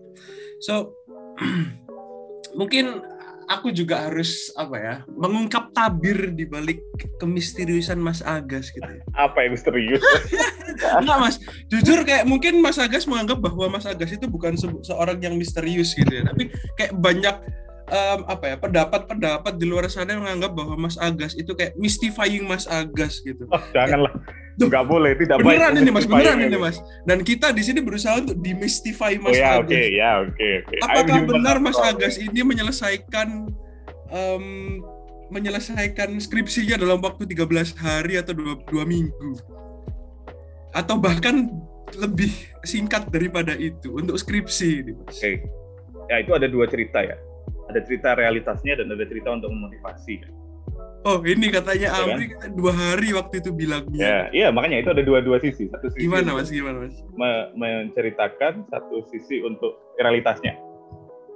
So mungkin aku juga harus apa ya mengungkap tabir di balik kemisteriusan Mas Agas gitu. Ya. Apa yang misterius? Enggak Mas, jujur kayak mungkin Mas Agas menganggap bahwa Mas Agas itu bukan se seorang yang misterius gitu ya, tapi kayak banyak um, apa ya pendapat-pendapat di luar sana yang menganggap bahwa Mas Agas itu kayak mystifying Mas Agas gitu. Oh, janganlah. Enggak boleh, tidak beneran baik. ini Mas, beneran ini Mas. Dan kita di sini berusaha untuk demystify Mas oh, ya, Agas. Oke, okay, ya, oke, okay, oke. Okay. Apakah benar Mas Agas ini menyelesaikan um, menyelesaikan skripsinya dalam waktu 13 hari atau dua, dua minggu? Atau bahkan lebih singkat daripada itu untuk skripsi ini, Mas. Oke. Okay. Ya, itu ada dua cerita ya ada cerita realitasnya dan ada cerita untuk memotivasi Oh ini katanya ya, Amri kan? dua hari waktu itu bilangnya. Ya, iya makanya itu ada dua-dua sisi. Satu sisi gimana mas? Gimana mas? Me menceritakan satu sisi untuk realitasnya.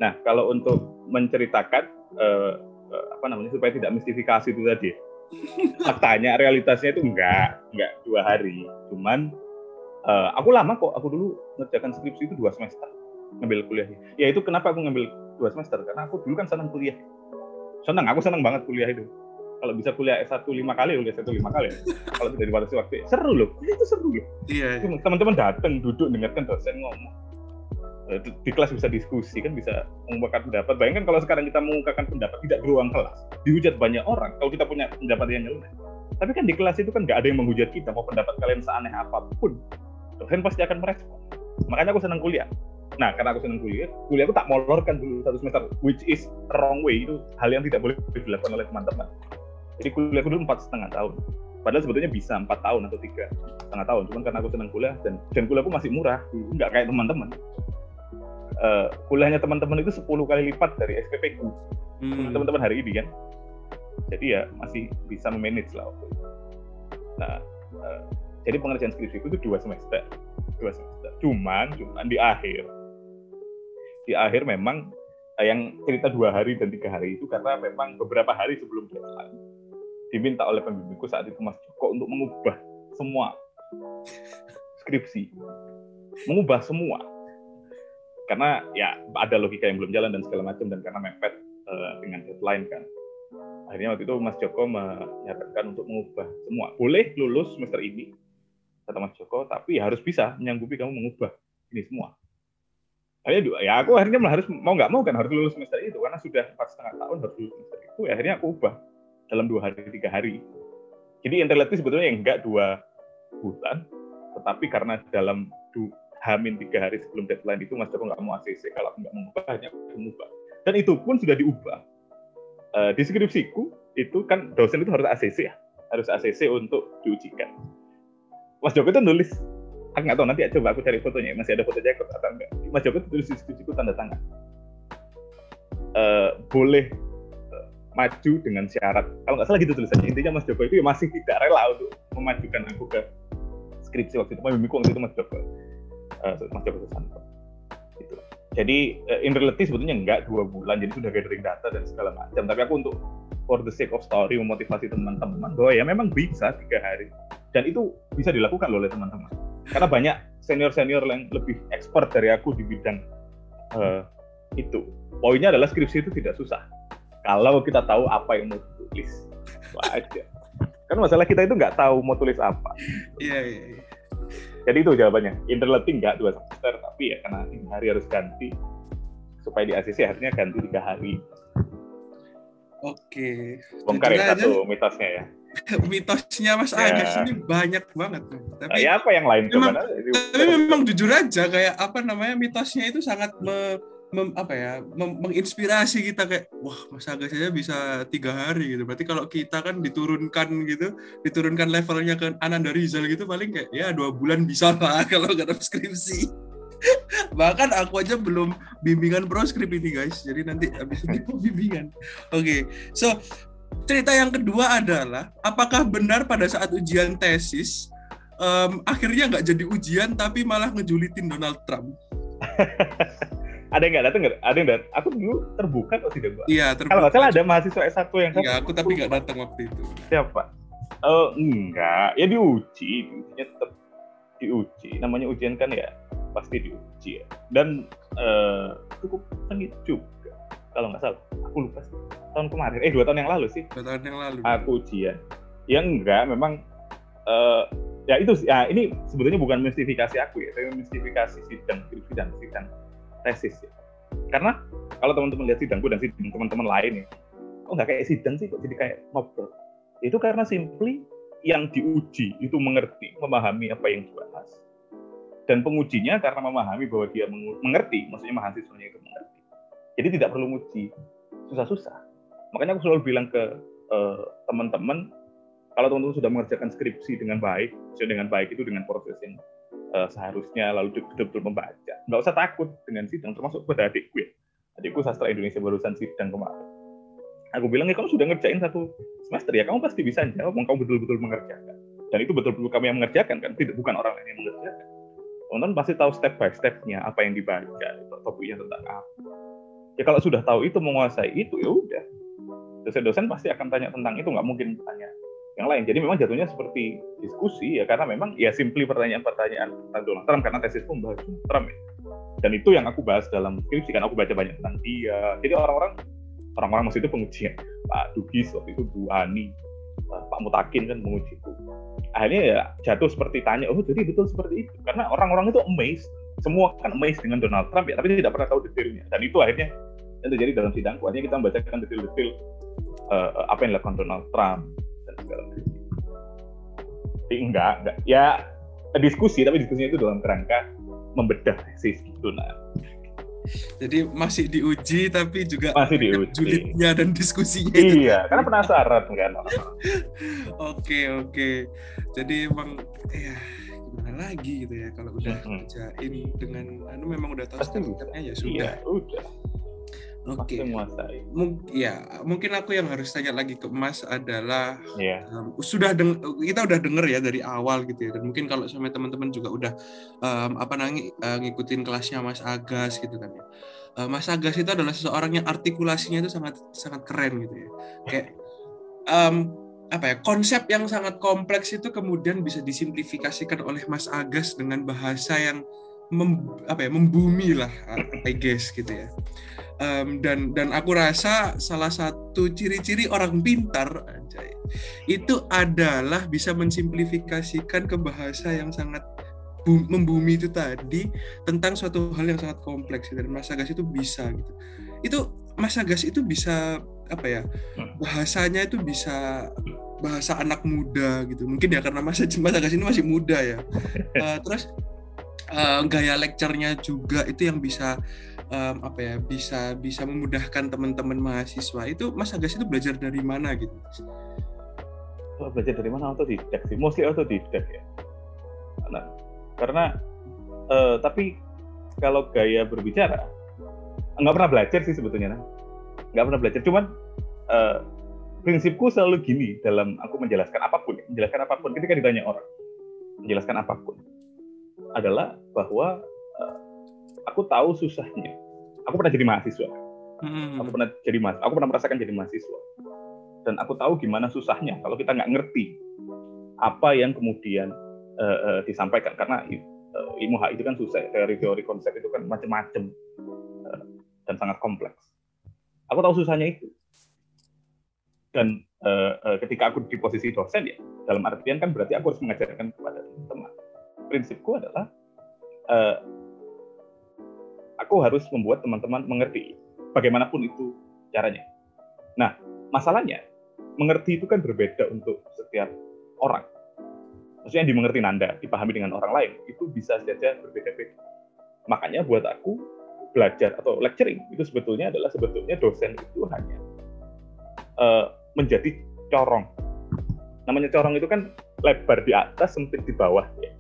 Nah kalau untuk menceritakan uh, uh, apa namanya supaya tidak mistifikasi itu tadi. Faktanya realitasnya itu enggak enggak dua hari. Cuman uh, aku lama kok. Aku dulu ngerjakan skripsi itu dua semester ngambil kuliah. Ya itu kenapa aku ngambil dua semester karena aku dulu kan senang kuliah. Senang aku senang banget kuliah itu. Kalau bisa kuliah S1 lima kali kuliah S1 lima kali. Kalau tidak dibatasi waktu seru loh. Itu seru loh iya, iya. teman-teman datang duduk dengarkan dosen ngomong. Eh, di kelas bisa diskusi kan bisa mengungkapkan pendapat. Bayangkan kalau sekarang kita mengungkapkan pendapat tidak di ruang kelas. Dihujat banyak orang kalau kita punya pendapat yang nyeleneh. Tapi kan di kelas itu kan nggak ada yang menghujat kita mau pendapat kalian seaneh apa pun dosen pasti akan merespon. Makanya aku senang kuliah Nah, karena aku senang kuliah, kuliah aku tak molorkan dulu satu semester, which is wrong way itu hal yang tidak boleh dilakukan oleh teman-teman. Jadi kuliah aku dulu empat setengah tahun. Padahal sebetulnya bisa empat tahun atau tiga setengah tahun. Cuman karena aku senang kuliah dan dan kuliahku masih murah, nggak kayak teman-teman. Uh, kuliahnya teman-teman itu 10 kali lipat dari SPP ku. Hmm. Teman-teman hari ini kan. Jadi ya masih bisa memanage lah waktu itu. Nah, uh, jadi pengerjaan skripsi itu dua semester. Dua semester. Cuman, cuman di akhir. Di akhir memang eh, yang cerita dua hari dan tiga hari itu karena memang beberapa hari sebelum deadline diminta oleh pembimbingku saat itu Mas Joko untuk mengubah semua skripsi, mengubah semua. Karena ya ada logika yang belum jalan dan segala macam dan karena mepet uh, dengan deadline kan. Akhirnya waktu itu Mas Joko menyatakan untuk mengubah semua. Boleh lulus semester ini kata Mas Joko tapi harus bisa menyanggupi kamu mengubah ini semua. Akhirnya ya aku akhirnya harus mau nggak mau kan harus lulus semester itu karena sudah empat setengah tahun harus lulus semester itu ya akhirnya aku ubah dalam dua hari tiga hari. Jadi yang terlihat sebetulnya enggak dua bulan tetapi karena dalam du, hamin tiga hari sebelum deadline itu Mas Joko nggak mau ACC kalau nggak mengubah hanya mengubah. Dan itu pun sudah diubah. Uh, di skripsiku itu kan dosen itu harus ACC ya harus ACC untuk diujikan Mas Joko itu nulis. Aku nggak tahu nanti coba aku cari fotonya. Masih ada foto Jacob atau enggak? Mas Joko tulis di skripsiku tanda tangan. Uh, boleh uh, maju dengan syarat. Kalau nggak salah gitu tulisannya. Intinya Mas Joko itu ya masih tidak rela untuk memajukan aku ke skripsi waktu itu. Mimpiku waktu itu Mas Joko. Uh, Mas Joko Susanto. Gitu. Jadi uh, in reality sebetulnya enggak dua bulan. Jadi sudah gathering data dan segala macam. Tapi aku untuk for the sake of story memotivasi teman-teman. Bahwa ya memang bisa tiga hari dan itu bisa dilakukan loh oleh teman-teman karena banyak senior-senior yang lebih expert dari aku di bidang uh, itu. Poinnya adalah skripsi itu tidak susah. Kalau kita tahu apa yang mau tulis, aja. Kan masalah kita itu nggak tahu mau tulis apa. Iya, iya, iya. Jadi itu jawabannya. Interleting nggak dua semester, tapi ya karena ini hari harus ganti supaya di ACC akhirnya ganti tiga hari. Oke. Bongkar ya satu mitosnya ya. mitosnya Mas ya. Agus ini banyak banget Tapi ya apa yang lain memang, Tapi memang jujur aja kayak apa namanya mitosnya itu sangat me, mem, apa ya mem, menginspirasi kita kayak wah Mas Agus saja bisa tiga hari gitu. Berarti kalau kita kan diturunkan gitu, diturunkan levelnya ke Ananda Rizal gitu paling kayak ya dua bulan bisa lah kalau nggak ada skripsi. Bahkan aku aja belum bimbingan pro proskrip ini guys. Jadi nanti habis ini bimbingan. Oke, okay. so cerita yang kedua adalah apakah benar pada saat ujian tesis um, akhirnya nggak jadi ujian tapi malah ngejulitin Donald Trump? ada yang nggak datang nggak? Ada yang datang? Aku dulu terbuka atau tidak, Mbak? Iya, terbuka. Kalau nggak salah ada mahasiswa S1 yang Iya, aku tapi nggak datang waktu itu. Siapa? Oh, enggak. Ya diuji, ujinya tetap diuji. Namanya ujian kan ya pasti diuji ya. Dan uh, cukup sengit juga kalau nggak salah. Aku lupa sih. Tahun kemarin, eh dua tahun yang lalu sih. Dua tahun yang lalu. Aku ujian. Ya enggak, memang uh, ya itu ya ini sebetulnya bukan mistifikasi aku ya, tapi mistifikasi sidang skripsi dan sidang tesis ya. Karena kalau teman-teman lihat sidangku dan sidang teman-teman lain ya, kok nggak kayak sidang sih, kok jadi kayak ngobrol. Itu karena simply yang diuji itu mengerti, memahami apa yang dibahas, dan pengujinya karena memahami bahwa dia mengerti, maksudnya mahasiswanya itu mengerti. Jadi tidak perlu menguji susah-susah. Makanya aku selalu bilang ke uh, teman-teman, kalau teman-teman sudah mengerjakan skripsi dengan baik, maksudnya dengan baik itu dengan proses yang uh, seharusnya lalu betul-betul membaca. Nggak usah takut dengan sidang, termasuk pada adikku ya. Adikku sastra Indonesia barusan sidang kemarin. Aku bilang, ya kamu sudah ngerjain satu semester ya, kamu pasti bisa jawab, kamu betul-betul mengerjakan. Dan itu betul-betul kami yang mengerjakan, kan? Tidak, bukan orang lain yang mengerjakan teman-teman pasti tahu step by stepnya apa yang dibaca topiknya tentang apa ya kalau sudah tahu itu menguasai itu ya udah. Dosen-dosen pasti akan tanya tentang itu nggak mungkin tanya yang lain. Jadi memang jatuhnya seperti diskusi ya karena memang ya simply pertanyaan-pertanyaan tentang Donald Trump karena tesis pun bahas Trump ya. dan itu yang aku bahas dalam skripsi kan aku baca banyak tentang dia. Jadi orang-orang orang-orang masih itu pengujian Pak Dugis waktu itu Bu Ani Pak Mutakin kan mengujiku akhirnya ya jatuh seperti tanya oh jadi betul seperti itu? Karena orang-orang itu amazed semua kan amazed dengan Donald Trump ya tapi tidak pernah tahu detailnya. Dan itu akhirnya yang terjadi dalam sidang akhirnya kita membacakan detail-detail uh, apa yang dilakukan Donald Trump dan segala macam. Jadi enggak enggak. Ya diskusi tapi diskusinya itu dalam kerangka membedah tesis gitu nah jadi masih diuji tapi juga masih diuji. julidnya dan diskusinya iya itu. karena penasaran kan. Oke oke. Jadi emang ya gimana lagi gitu ya kalau udah hmm. kerjain dengan anu memang udah tahu stepnya ya sudah iya, udah Oke. Okay. Mung ya, mungkin aku yang harus tanya lagi ke Mas adalah yeah. um, sudah deng kita udah denger ya dari awal gitu ya. Dan mungkin kalau sama teman-teman juga udah um, apa nangi uh, ngikutin kelasnya Mas Agas gitu kan ya. Uh, Mas Agas itu adalah seseorang yang artikulasinya itu sangat sangat keren gitu ya. Kayak um, apa ya konsep yang sangat kompleks itu kemudian bisa disimplifikasikan oleh Mas Agas dengan bahasa yang mem, apa ya membumi lah I guess gitu ya. Um, dan dan aku rasa salah satu ciri-ciri orang pintar anjay, itu adalah bisa mensimplifikasikan ke bahasa yang sangat membumi itu tadi tentang suatu hal yang sangat kompleks dan Mas Agas itu bisa gitu. Itu Mas Agas itu bisa apa ya bahasanya itu bisa bahasa anak muda gitu. Mungkin ya karena Mas Mas Agas ini masih muda ya. Uh, terus uh, gaya lecture-nya juga itu yang bisa um, apa ya bisa bisa memudahkan teman-teman mahasiswa. Itu Mas Agas itu belajar dari mana gitu? Oh, belajar dari mana? Otodidak sih. Mostly otodidak ya. Nah, karena uh, tapi kalau gaya berbicara nggak pernah belajar sih sebetulnya. nah. Nggak pernah belajar. Cuman uh, prinsipku selalu gini dalam aku menjelaskan apa pun menjelaskan apa pun. Ketika ditanya orang menjelaskan apa pun? adalah bahwa uh, aku tahu susahnya. Aku pernah jadi mahasiswa. Hmm. aku pernah jadi mas aku pernah merasakan jadi mahasiswa. Dan aku tahu gimana susahnya. Kalau kita nggak ngerti apa yang kemudian uh, uh, disampaikan. Karena uh, ilmu HI itu kan susah teori-teori konsep itu kan macam-macam uh, dan sangat kompleks aku tahu susahnya itu dan uh, uh, ketika aku di posisi dosen ya dalam artian kan berarti aku harus mengajarkan kepada teman-teman prinsipku adalah uh, aku harus membuat teman-teman mengerti bagaimanapun itu caranya. Nah, masalahnya mengerti itu kan berbeda untuk setiap orang. Maksudnya yang dimengerti Nanda, dipahami dengan orang lain, itu bisa saja berbeda-beda. Makanya buat aku, belajar atau lecturing itu sebetulnya adalah sebetulnya dosen itu hanya uh, menjadi corong. Namanya corong itu kan lebar di atas, sempit di bawah. Ya.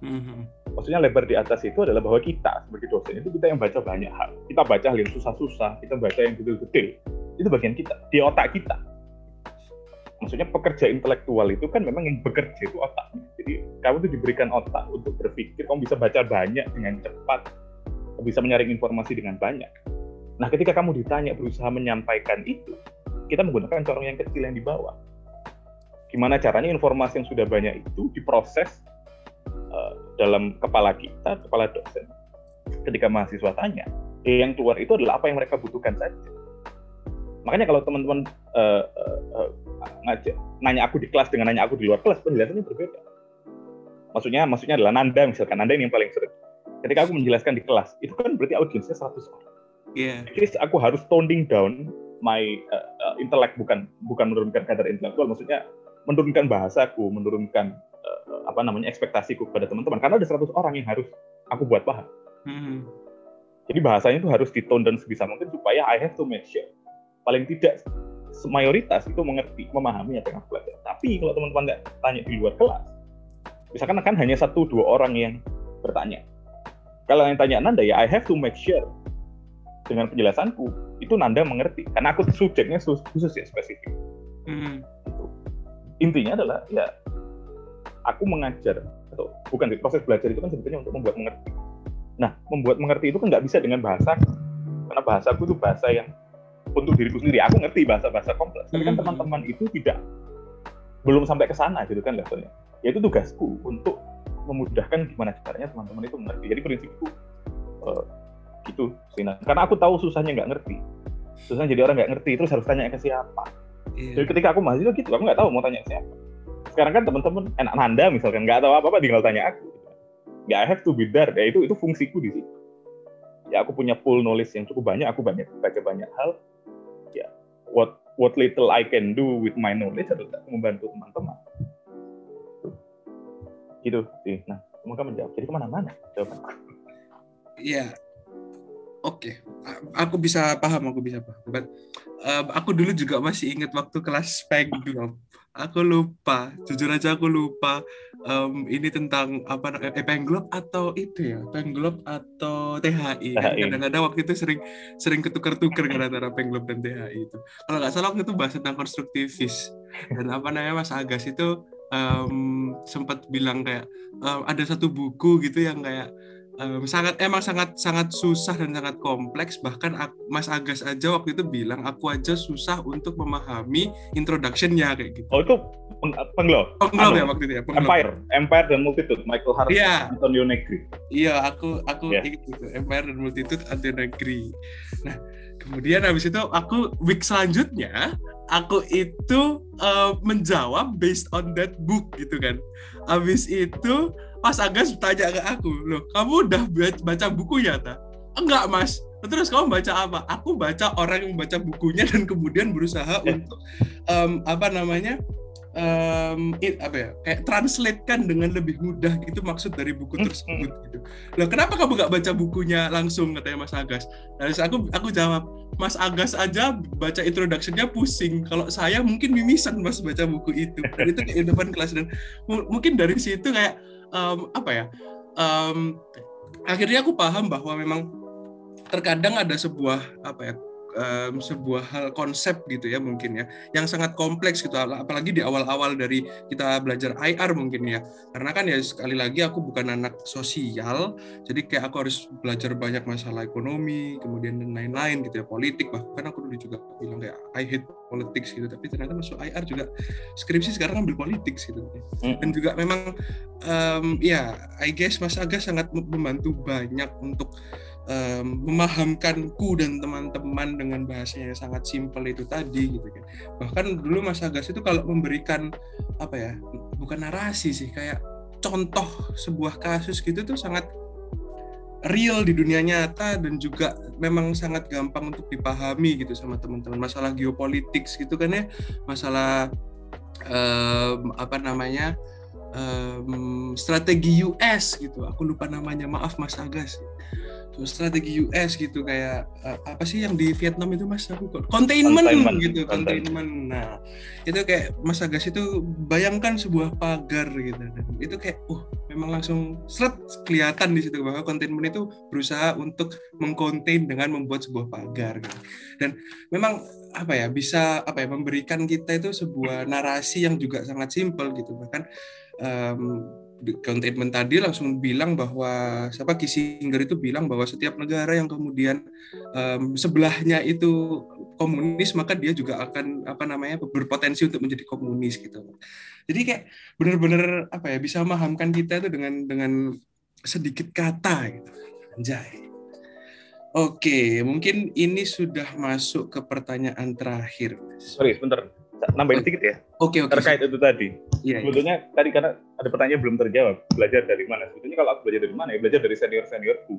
Mm -hmm maksudnya lebar di atas itu adalah bahwa kita sebagai dosen itu kita yang baca banyak hal. Kita baca hal yang susah-susah, kita baca yang detail-detail. Itu bagian kita, di otak kita. Maksudnya pekerja intelektual itu kan memang yang bekerja itu otaknya. Jadi kamu itu diberikan otak untuk berpikir, kamu bisa baca banyak dengan cepat, bisa menyaring informasi dengan banyak. Nah ketika kamu ditanya berusaha menyampaikan itu, kita menggunakan corong yang kecil yang di bawah. Gimana caranya informasi yang sudah banyak itu diproses uh, dalam kepala kita, kepala dosen, ketika mahasiswa tanya, yang keluar itu adalah apa yang mereka butuhkan saja. Makanya kalau teman-teman uh, uh, uh, nanya aku di kelas dengan nanya aku di luar kelas, penjelasannya berbeda. Maksudnya, maksudnya adalah Nanda misalkan, Nanda ini yang paling sering. Ketika aku menjelaskan di kelas, itu kan berarti audiensnya 100 orang. Iya. Yeah. Jadi aku harus toning down my uh, uh, intellect bukan bukan menurunkan kadar intelektual, maksudnya menurunkan bahasaku, menurunkan uh, apa namanya ekspektasiku kepada teman-teman karena ada 100 orang yang harus aku buat paham. Hmm. Jadi bahasanya itu harus ditone dan sebisa mungkin supaya I have to make sure paling tidak mayoritas itu mengerti, memahami apa yang aku belajar. Tapi kalau teman-teman nggak tanya di luar kelas, misalkan akan hanya satu dua orang yang bertanya. Kalau yang tanya Nanda ya I have to make sure dengan penjelasanku itu Nanda mengerti karena aku subjeknya khusus ya spesifik. Hmm. Intinya adalah ya aku mengajar atau bukan proses belajar itu kan sebetulnya untuk membuat mengerti. Nah, membuat mengerti itu kan nggak bisa dengan bahasa karena bahasaku itu bahasa yang untuk diriku sendiri. Aku ngerti bahasa-bahasa kompleks, tapi kan hmm. teman-teman itu tidak belum sampai ke sana gitu kan levelnya. Ya itu tugasku untuk memudahkan gimana caranya teman-teman itu mengerti. Jadi prinsipku uh, gitu sih. Nah, karena aku tahu susahnya nggak ngerti. Susahnya jadi orang nggak ngerti terus harus tanya ke siapa. Yeah. Jadi ketika aku mahasiswa gitu, aku nggak tahu mau tanya ke siapa. Sekarang kan teman-teman enak nanda misalkan nggak tahu apa-apa tinggal tanya aku. Ya I have to be there. Ya itu itu fungsiku di situ. Ya aku punya full knowledge yang cukup banyak, aku banyak baca banyak hal. Ya what what little I can do with my knowledge adalah membantu teman-teman. Gitu sih. Nah, semoga menjawab. Jadi ke mana-mana jawabanku. Iya, Oke, okay. aku bisa paham, aku bisa paham. But, um, aku dulu juga masih ingat waktu kelas Pengglop. Aku lupa, jujur aja aku lupa um, ini tentang apa eh, Pengglop atau itu ya, Pengglop atau THI. Kan kadang-kadang waktu itu sering sering ketukar-tukar kan antara Pengglop dan THI itu. Kalau nggak salah waktu itu bahas tentang konstruktivis dan apa namanya Mas Agas itu um, sempat bilang kayak um, ada satu buku gitu yang kayak um, sangat emang sangat sangat susah dan sangat kompleks bahkan aku, Mas Agas aja waktu itu bilang aku aja susah untuk memahami introductionnya kayak gitu. Oh itu pengglo. Pengglo ya waktu itu ya. Pengglo. Empire, Empire dan Multitude, Michael Hart, yeah. Antonio Negri. Iya, aku aku yeah. ingat itu Empire dan Multitude Antonio Negri. Nah, kemudian habis itu aku week selanjutnya aku itu uh, menjawab based on that book gitu kan. Habis itu Mas Agas tanya ke aku, loh kamu udah baca bukunya tak? Enggak mas. Terus kamu baca apa? Aku baca orang yang membaca bukunya dan kemudian berusaha untuk um, apa namanya um, it, apa ya kayak translate kan dengan lebih mudah gitu maksud dari buku tersebut gitu. Loh kenapa kamu nggak baca bukunya langsung katanya Mas Agas? Terus aku aku jawab Mas Agas aja baca introductionnya pusing. Kalau saya mungkin mimisan Mas baca buku itu. Dan itu di depan kelas dan mungkin dari situ kayak um, apa ya? Um, akhirnya aku paham bahwa memang terkadang ada sebuah apa ya um, sebuah hal konsep gitu ya mungkin ya yang sangat kompleks gitu. Apalagi di awal-awal dari kita belajar IR mungkin ya. Karena kan ya sekali lagi aku bukan anak sosial jadi kayak aku harus belajar banyak masalah ekonomi kemudian dan lain-lain gitu ya politik. Bahkan aku dulu juga bilang kayak I hate politics gitu. Tapi ternyata masuk IR juga skripsi sekarang ambil politik gitu. Dan juga memang um, ya I guess Mas Aga sangat membantu banyak untuk um, memahamkanku dan teman-teman dengan bahasanya yang sangat simpel itu tadi gitu kan. Bahkan dulu Mas Agas itu kalau memberikan apa ya bukan narasi sih kayak contoh sebuah kasus gitu tuh sangat real di dunia nyata dan juga memang sangat gampang untuk dipahami gitu sama teman-teman. Masalah geopolitik gitu kan ya masalah um, apa namanya um, strategi US gitu. Aku lupa namanya maaf Mas Agas strategi US gitu kayak uh, apa sih yang di Vietnam itu mas? Aku containment, containment gitu containment. nah itu kayak Mas Agas itu bayangkan sebuah pagar gitu. Dan itu kayak uh memang langsung seret kelihatan di situ bahwa containment itu berusaha untuk mengcontain dengan membuat sebuah pagar gitu. dan memang apa ya bisa apa ya memberikan kita itu sebuah narasi yang juga sangat simpel gitu. Bahkan um, containment tadi langsung bilang bahwa siapa Kissinger itu bilang bahwa setiap negara yang kemudian um, sebelahnya itu komunis maka dia juga akan apa namanya berpotensi untuk menjadi komunis gitu jadi kayak benar-benar apa ya bisa memahamkan kita itu dengan dengan sedikit kata gitu anjay Oke, mungkin ini sudah masuk ke pertanyaan terakhir. Sorry, sebentar. Nambahin sedikit ya. Oke, oke. Terkait itu tadi. Iya, iya. Sebetulnya tadi karena ada pertanyaan belum terjawab. Belajar dari mana? Sebetulnya kalau aku belajar dari mana ya? Belajar dari senior-seniorku.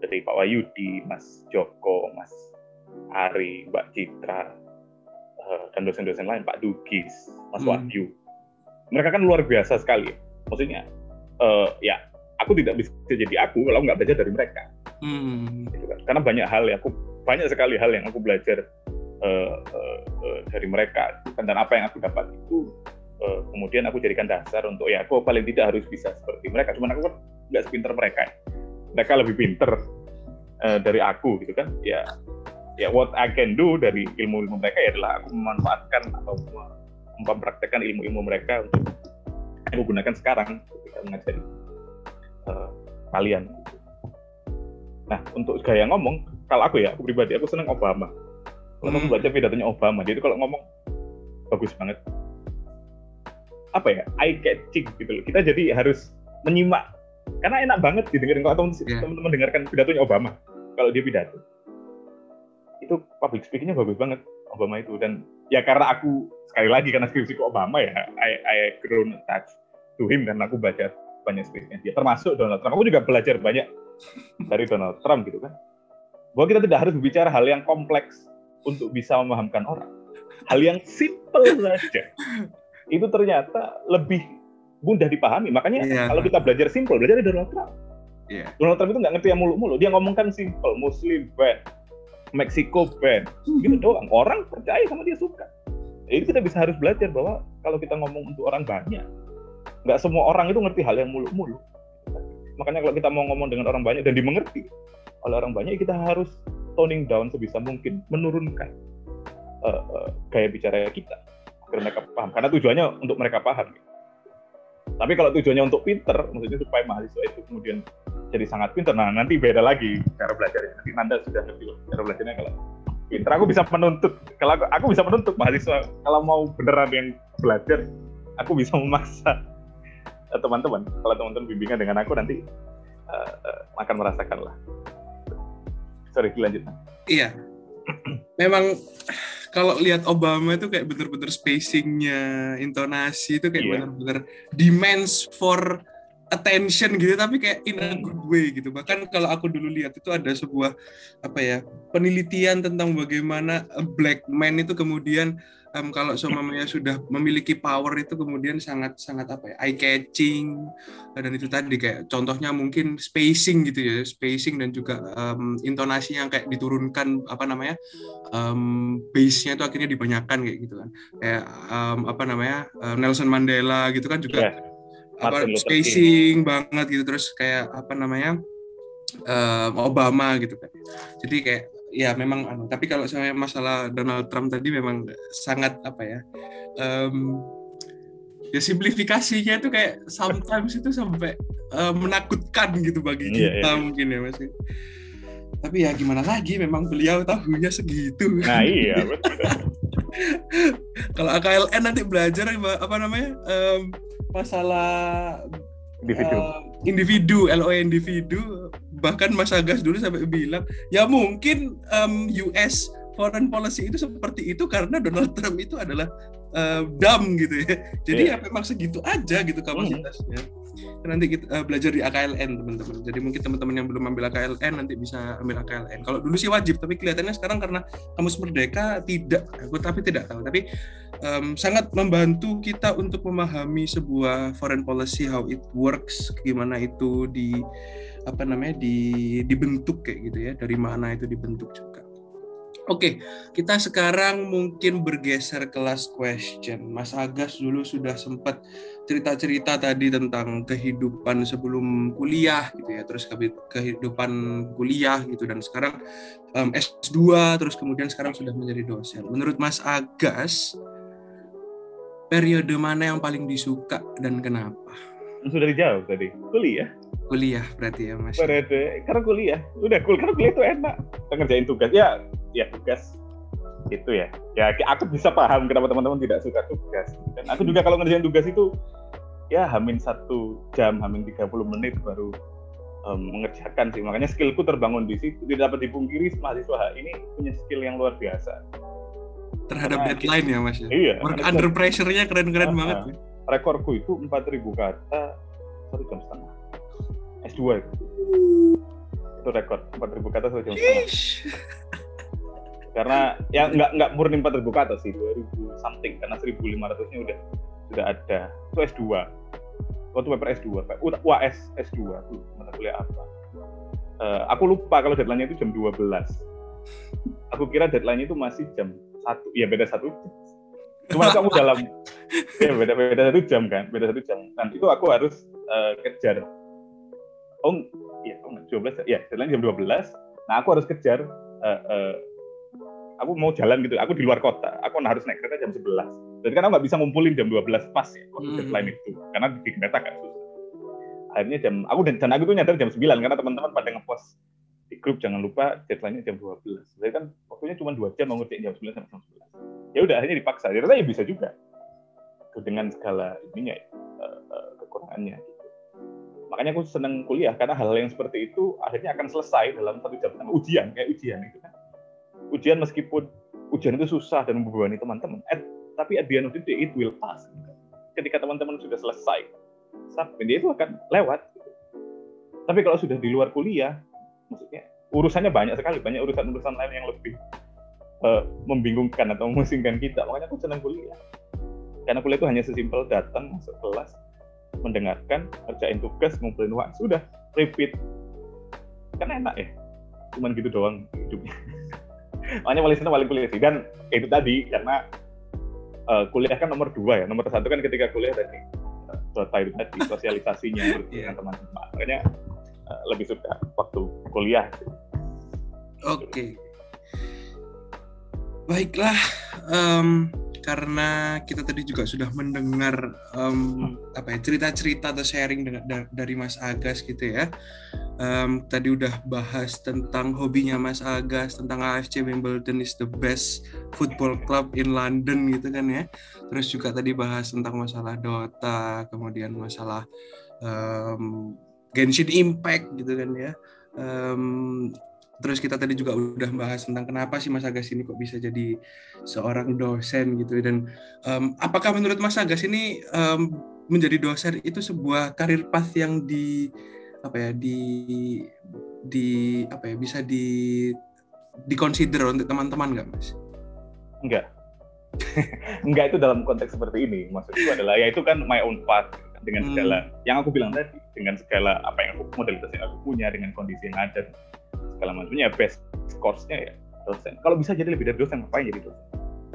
Dari Pak Wayudi, Mas Joko, Mas Ari, Mbak Citra, eh, dan dosen-dosen lain, Pak Dugis, Mas Hmm. Wahyu. Mereka kan luar biasa sekali. Maksudnya, eh, ya aku tidak bisa jadi aku kalau nggak belajar dari mereka Hmm. gitu kan. Karena banyak hal yang aku banyak sekali hal yang aku belajar uh, uh, uh, dari mereka dan apa yang aku dapat itu uh, kemudian aku jadikan dasar untuk ya aku paling tidak harus bisa seperti mereka. Cuman aku kan nggak sepinter mereka. Mereka lebih pinter uh, dari aku gitu kan. Ya ya what I can do dari ilmu-ilmu mereka ya adalah aku memanfaatkan atau mempraktekkan ilmu-ilmu mereka untuk aku gunakan sekarang ketika mengajari uh, kalian. Nah, untuk gaya ngomong, kalau aku ya, aku pribadi, aku seneng Obama. Kalau Hmm. aku baca pidatonya Obama, dia itu kalau ngomong bagus banget. Apa ya, eye catching gitu loh. Kita jadi harus menyimak. Karena enak banget didengerin kalau teman- Yeah. teman-teman dengarkan pidatonya Obama. Kalau dia pidato. Itu public speaking-nya bagus banget, Obama itu. Dan ya karena aku, sekali lagi, karena skripsiku Obama ya, I, I grown attached to him, dan aku baca banyak speech-nya dia. Termasuk Donald Trump. Aku juga belajar banyak dari Donald Trump gitu kan. Bahwa kita tidak harus berbicara hal yang kompleks untuk bisa memahamkan orang. Hal yang simple saja. Itu ternyata lebih mudah dipahami. Makanya Iya. kalau kita belajar simple, belajar dari Donald Trump. Iya. Donald Trump itu nggak ngerti yang mulu-mulu. Dia ngomongkan simple, Muslim ban, Meksiko ban, gitu doang. Orang percaya sama dia suka. Jadi kita bisa harus belajar bahwa kalau kita ngomong untuk orang banyak, nggak semua orang itu ngerti hal yang mulu-mulu. Makanya kalau kita mau ngomong dengan orang banyak dan dimengerti oleh orang banyak, kita harus toning down sebisa mungkin, menurunkan uh, uh, gaya bicara kita agar mereka paham. Karena tujuannya untuk mereka paham. Tapi kalau tujuannya untuk pinter, maksudnya supaya mahasiswa itu kemudian jadi sangat pinter. Nah nanti beda lagi cara belajarnya. Nanti Nanda sudah ngerti cara belajarnya kalau pinter. Aku bisa menuntut. Kalau aku, aku bisa menuntut mahasiswa kalau mau beneran yang belajar, aku bisa memaksa eh, teman-teman. Kalau teman-teman bimbingan dengan aku nanti uh, uh, akan merasakan lah. Sorry, lanjut. Iya. Memang kalau lihat Obama itu kayak bener-bener spacingnya, intonasi itu kayak Iya. bener-bener demands for attention gitu, tapi kayak in a good way gitu. Bahkan kalau aku dulu lihat itu ada sebuah apa ya penelitian tentang bagaimana a black man itu kemudian em, kalau semuanya sudah memiliki power itu kemudian sangat sangat apa ya eye catching dan itu tadi kayak contohnya mungkin spacing gitu ya spacing dan juga em, intonasi yang kayak diturunkan apa namanya um, base-nya itu akhirnya dibanyakan kayak gitu kan. Kayak em, apa namanya eh, Nelson Mandela gitu kan juga Ya, apa spacing banget gitu. Terus kayak apa namanya Obama gitu kan. Jadi kayak ya memang anu. tapi kalau saya masalah Donald Trump tadi memang sangat apa ya em, ya simplifikasinya itu kayak sometimes itu sampai eh, menakutkan gitu bagi Iya, kita iya. mungkin ya mas tapi ya gimana lagi memang beliau tahunya segitu Nah iya, betul. kalau AKLN nanti belajar apa namanya em, masalah Individu. eh, individu LO individu bahkan Mas Agas dulu sampai bilang ya mungkin em, US foreign policy itu seperti itu karena Donald Trump itu adalah eh, dumb gitu ya. Jadi Iya. ya memang segitu aja gitu kapasitasnya. Nanti kita eh, belajar di AKLN teman-teman. Jadi mungkin teman-teman yang belum ambil AKLN nanti bisa ambil AKLN kalau dulu sih wajib tapi kelihatannya sekarang karena kamus merdeka tidak. Aku tapi tidak tahu. Tapi em, sangat membantu kita untuk memahami sebuah foreign policy how it works gimana itu di apa namanya di dibentuk kayak gitu ya dari mana itu dibentuk juga Oke, kita sekarang mungkin bergeser ke last question. Mas Agas dulu sudah sempat cerita-cerita tadi tentang kehidupan sebelum kuliah gitu ya, terus kehi- kehidupan kuliah gitu dan sekarang em, S2 terus kemudian sekarang sudah menjadi dosen. Menurut Mas Agas periode mana yang paling disuka dan kenapa? Sudah dijawab tadi. Kuliah. Kuliah berarti ya Mas. Periode. Karena kuliah. Udah cool. Karena kuliah itu enak. Kita ngerjain tugas. Ya, ya tugas. itu ya ya aku bisa paham kenapa teman-teman tidak suka tugas dan aku juga kalau ngerjain tugas itu ya hamin satu jam hamin 30 menit baru um, mengerjakan sih makanya skillku terbangun di situ tidak dapat dipungkiri mahasiswa ini punya skill yang luar biasa terhadap Karena, deadline ya mas ya? iya work under pressure-nya keren-keren uh, banget uh, rekorku itu 4000 kata satu jam setengah S2 itu rekor 4000 kata satu jam setengah? Karena ya nggak nggak murni 4000 kata sih 2000 something karena 1500 nya udah sudah ada. Itu S2 waktu paper S2 UAS S2 tuh mata kuliah apa? Uh, aku lupa kalau deadline-nya itu jam 12 aku kira deadline-nya itu masih jam satu. Ya beda satu cuma kamu dalam ya beda beda satu jam kan beda satu jam. Dan itu aku harus uh, kejar oh iya oh, 12 ya? Deadline jam 12 nah aku harus kejar uh, uh, aku mau jalan gitu. Aku di luar kota aku harus naik kereta jam 11 jadi kan aku nggak bisa ngumpulin jam 12 pas ya waktu hmm. deadline itu. Karena di kereta kan susah. Akhirnya jam aku dan, dan aku tuh nyadar jam 9 karena teman-teman pada ngepost di grup jangan lupa deadline-nya jam 12 jadi kan waktunya cuma dua jam mau ngerjain jam 9 sampai jam 11 ya udah akhirnya dipaksa. Ternyata ya bisa juga. Dengan segala ininya ya, uh, uh, kekurangannya. gitu. Makanya aku senang kuliah karena hal-hal yang seperti itu akhirnya akan selesai dalam satu jam ujian kayak ujian itu kan ujian meskipun ujian itu susah dan membebani teman-teman, at, tapi at the end of the day it will pass. Ketika teman-teman sudah selesai, dia itu akan lewat. Tapi kalau sudah di luar kuliah, maksudnya urusannya banyak sekali, banyak urusan-urusan lain yang lebih uh, membingungkan atau memusingkan kita. Makanya aku senang kuliah. Karena kuliah itu hanya sesimpel datang masuk kelas, mendengarkan, kerjain tugas, ngumpulin uang, sudah repeat. Kan enak ya, cuman gitu doang hidupnya makanya paling senang paling kuliah sih dan itu tadi karena uh, kuliah kan nomor dua ya nomor satu kan ketika kuliah tadi uh, itu tadi sosialisasinya yeah. dengan teman-teman makanya uh, lebih suka waktu kuliah oke okay. baiklah um, karena kita tadi juga sudah mendengar um, apa ya cerita-cerita atau sharing dengan, dari Mas Agas gitu ya. Um, tadi udah bahas tentang hobinya Mas Agas tentang AFC Wimbledon is the best football club in London gitu kan ya. Terus juga tadi bahas tentang masalah Dota, kemudian masalah um, Genshin Impact gitu kan ya. Um, Terus kita tadi juga udah bahas tentang kenapa sih Mas Agas ini kok bisa jadi seorang dosen gitu dan um, apakah menurut Mas Agas ini um, menjadi dosen itu sebuah karir path yang di apa ya di di apa ya bisa di dikonsider untuk teman-teman nggak Mas? Enggak. Enggak itu dalam konteks seperti ini. Maksudku adalah ya itu kan my own path dengan segala hmm. yang aku bilang tadi dengan segala apa yang aku modalitas yang aku punya dengan kondisi yang ada segala macamnya best course-nya ya dosen. Kalau bisa jadi lebih dari dosen ngapain jadi dosen?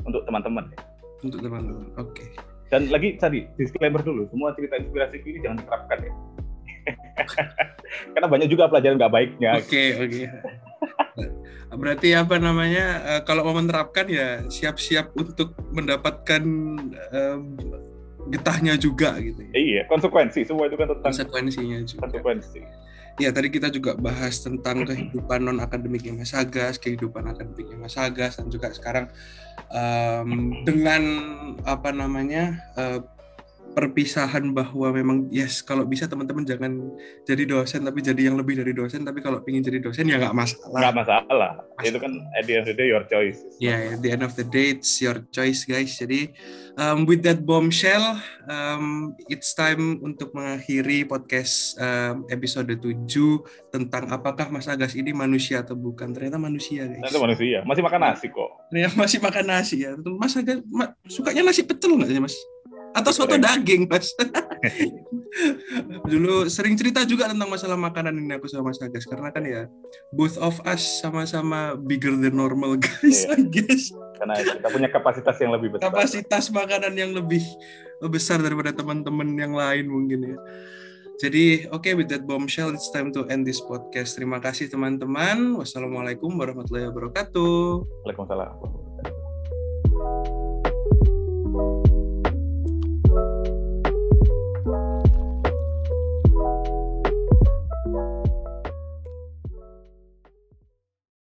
Untuk teman-teman ya. Untuk teman-teman. Oke. Okay. Dan lagi tadi disclaimer dulu, semua cerita inspirasi ini jangan diterapkan ya. Karena banyak juga pelajaran nggak baiknya. Oke, okay, oke. Okay. Berarti apa namanya? Uh, kalau mau menerapkan ya siap-siap untuk mendapatkan uh, getahnya juga gitu. Ya. Iya, konsekuensi semua itu kan tentang konsekuensinya juga. Konsekuensi ya tadi kita juga bahas tentang kehidupan non akademiknya Mas Agas, kehidupan akademiknya Mas Agas dan juga sekarang um, dengan apa namanya uh, perpisahan bahwa memang yes kalau bisa teman-teman jangan jadi dosen tapi jadi yang lebih dari dosen tapi kalau ingin jadi dosen ya nggak masalah. Nggak masalah. masalah. Itu kan at the end of the day your choice. Ya yeah, at the end of the day it's your choice guys. Jadi um, with that bombshell um, it's time untuk mengakhiri podcast um, episode 7 tentang apakah Mas Agas ini manusia atau bukan. Ternyata manusia guys. Ternyata manusia. Masih makan nasi kok. Ternyata masih makan nasi ya. Mas Agas ma sukanya nasi pecel nggak sih Mas atau soto daging mas. Dulu sering cerita juga tentang masalah makanan ini aku sama Mas Agas karena kan ya both of us sama-sama bigger than normal guys yeah. I guess. Karena kita punya kapasitas yang lebih besar. Kapasitas makanan yang lebih besar daripada teman-teman yang lain mungkin ya. Jadi oke okay, with that bombshell it's time to end this podcast. Terima kasih teman-teman. Wassalamualaikum warahmatullahi wabarakatuh. Waalaikumsalam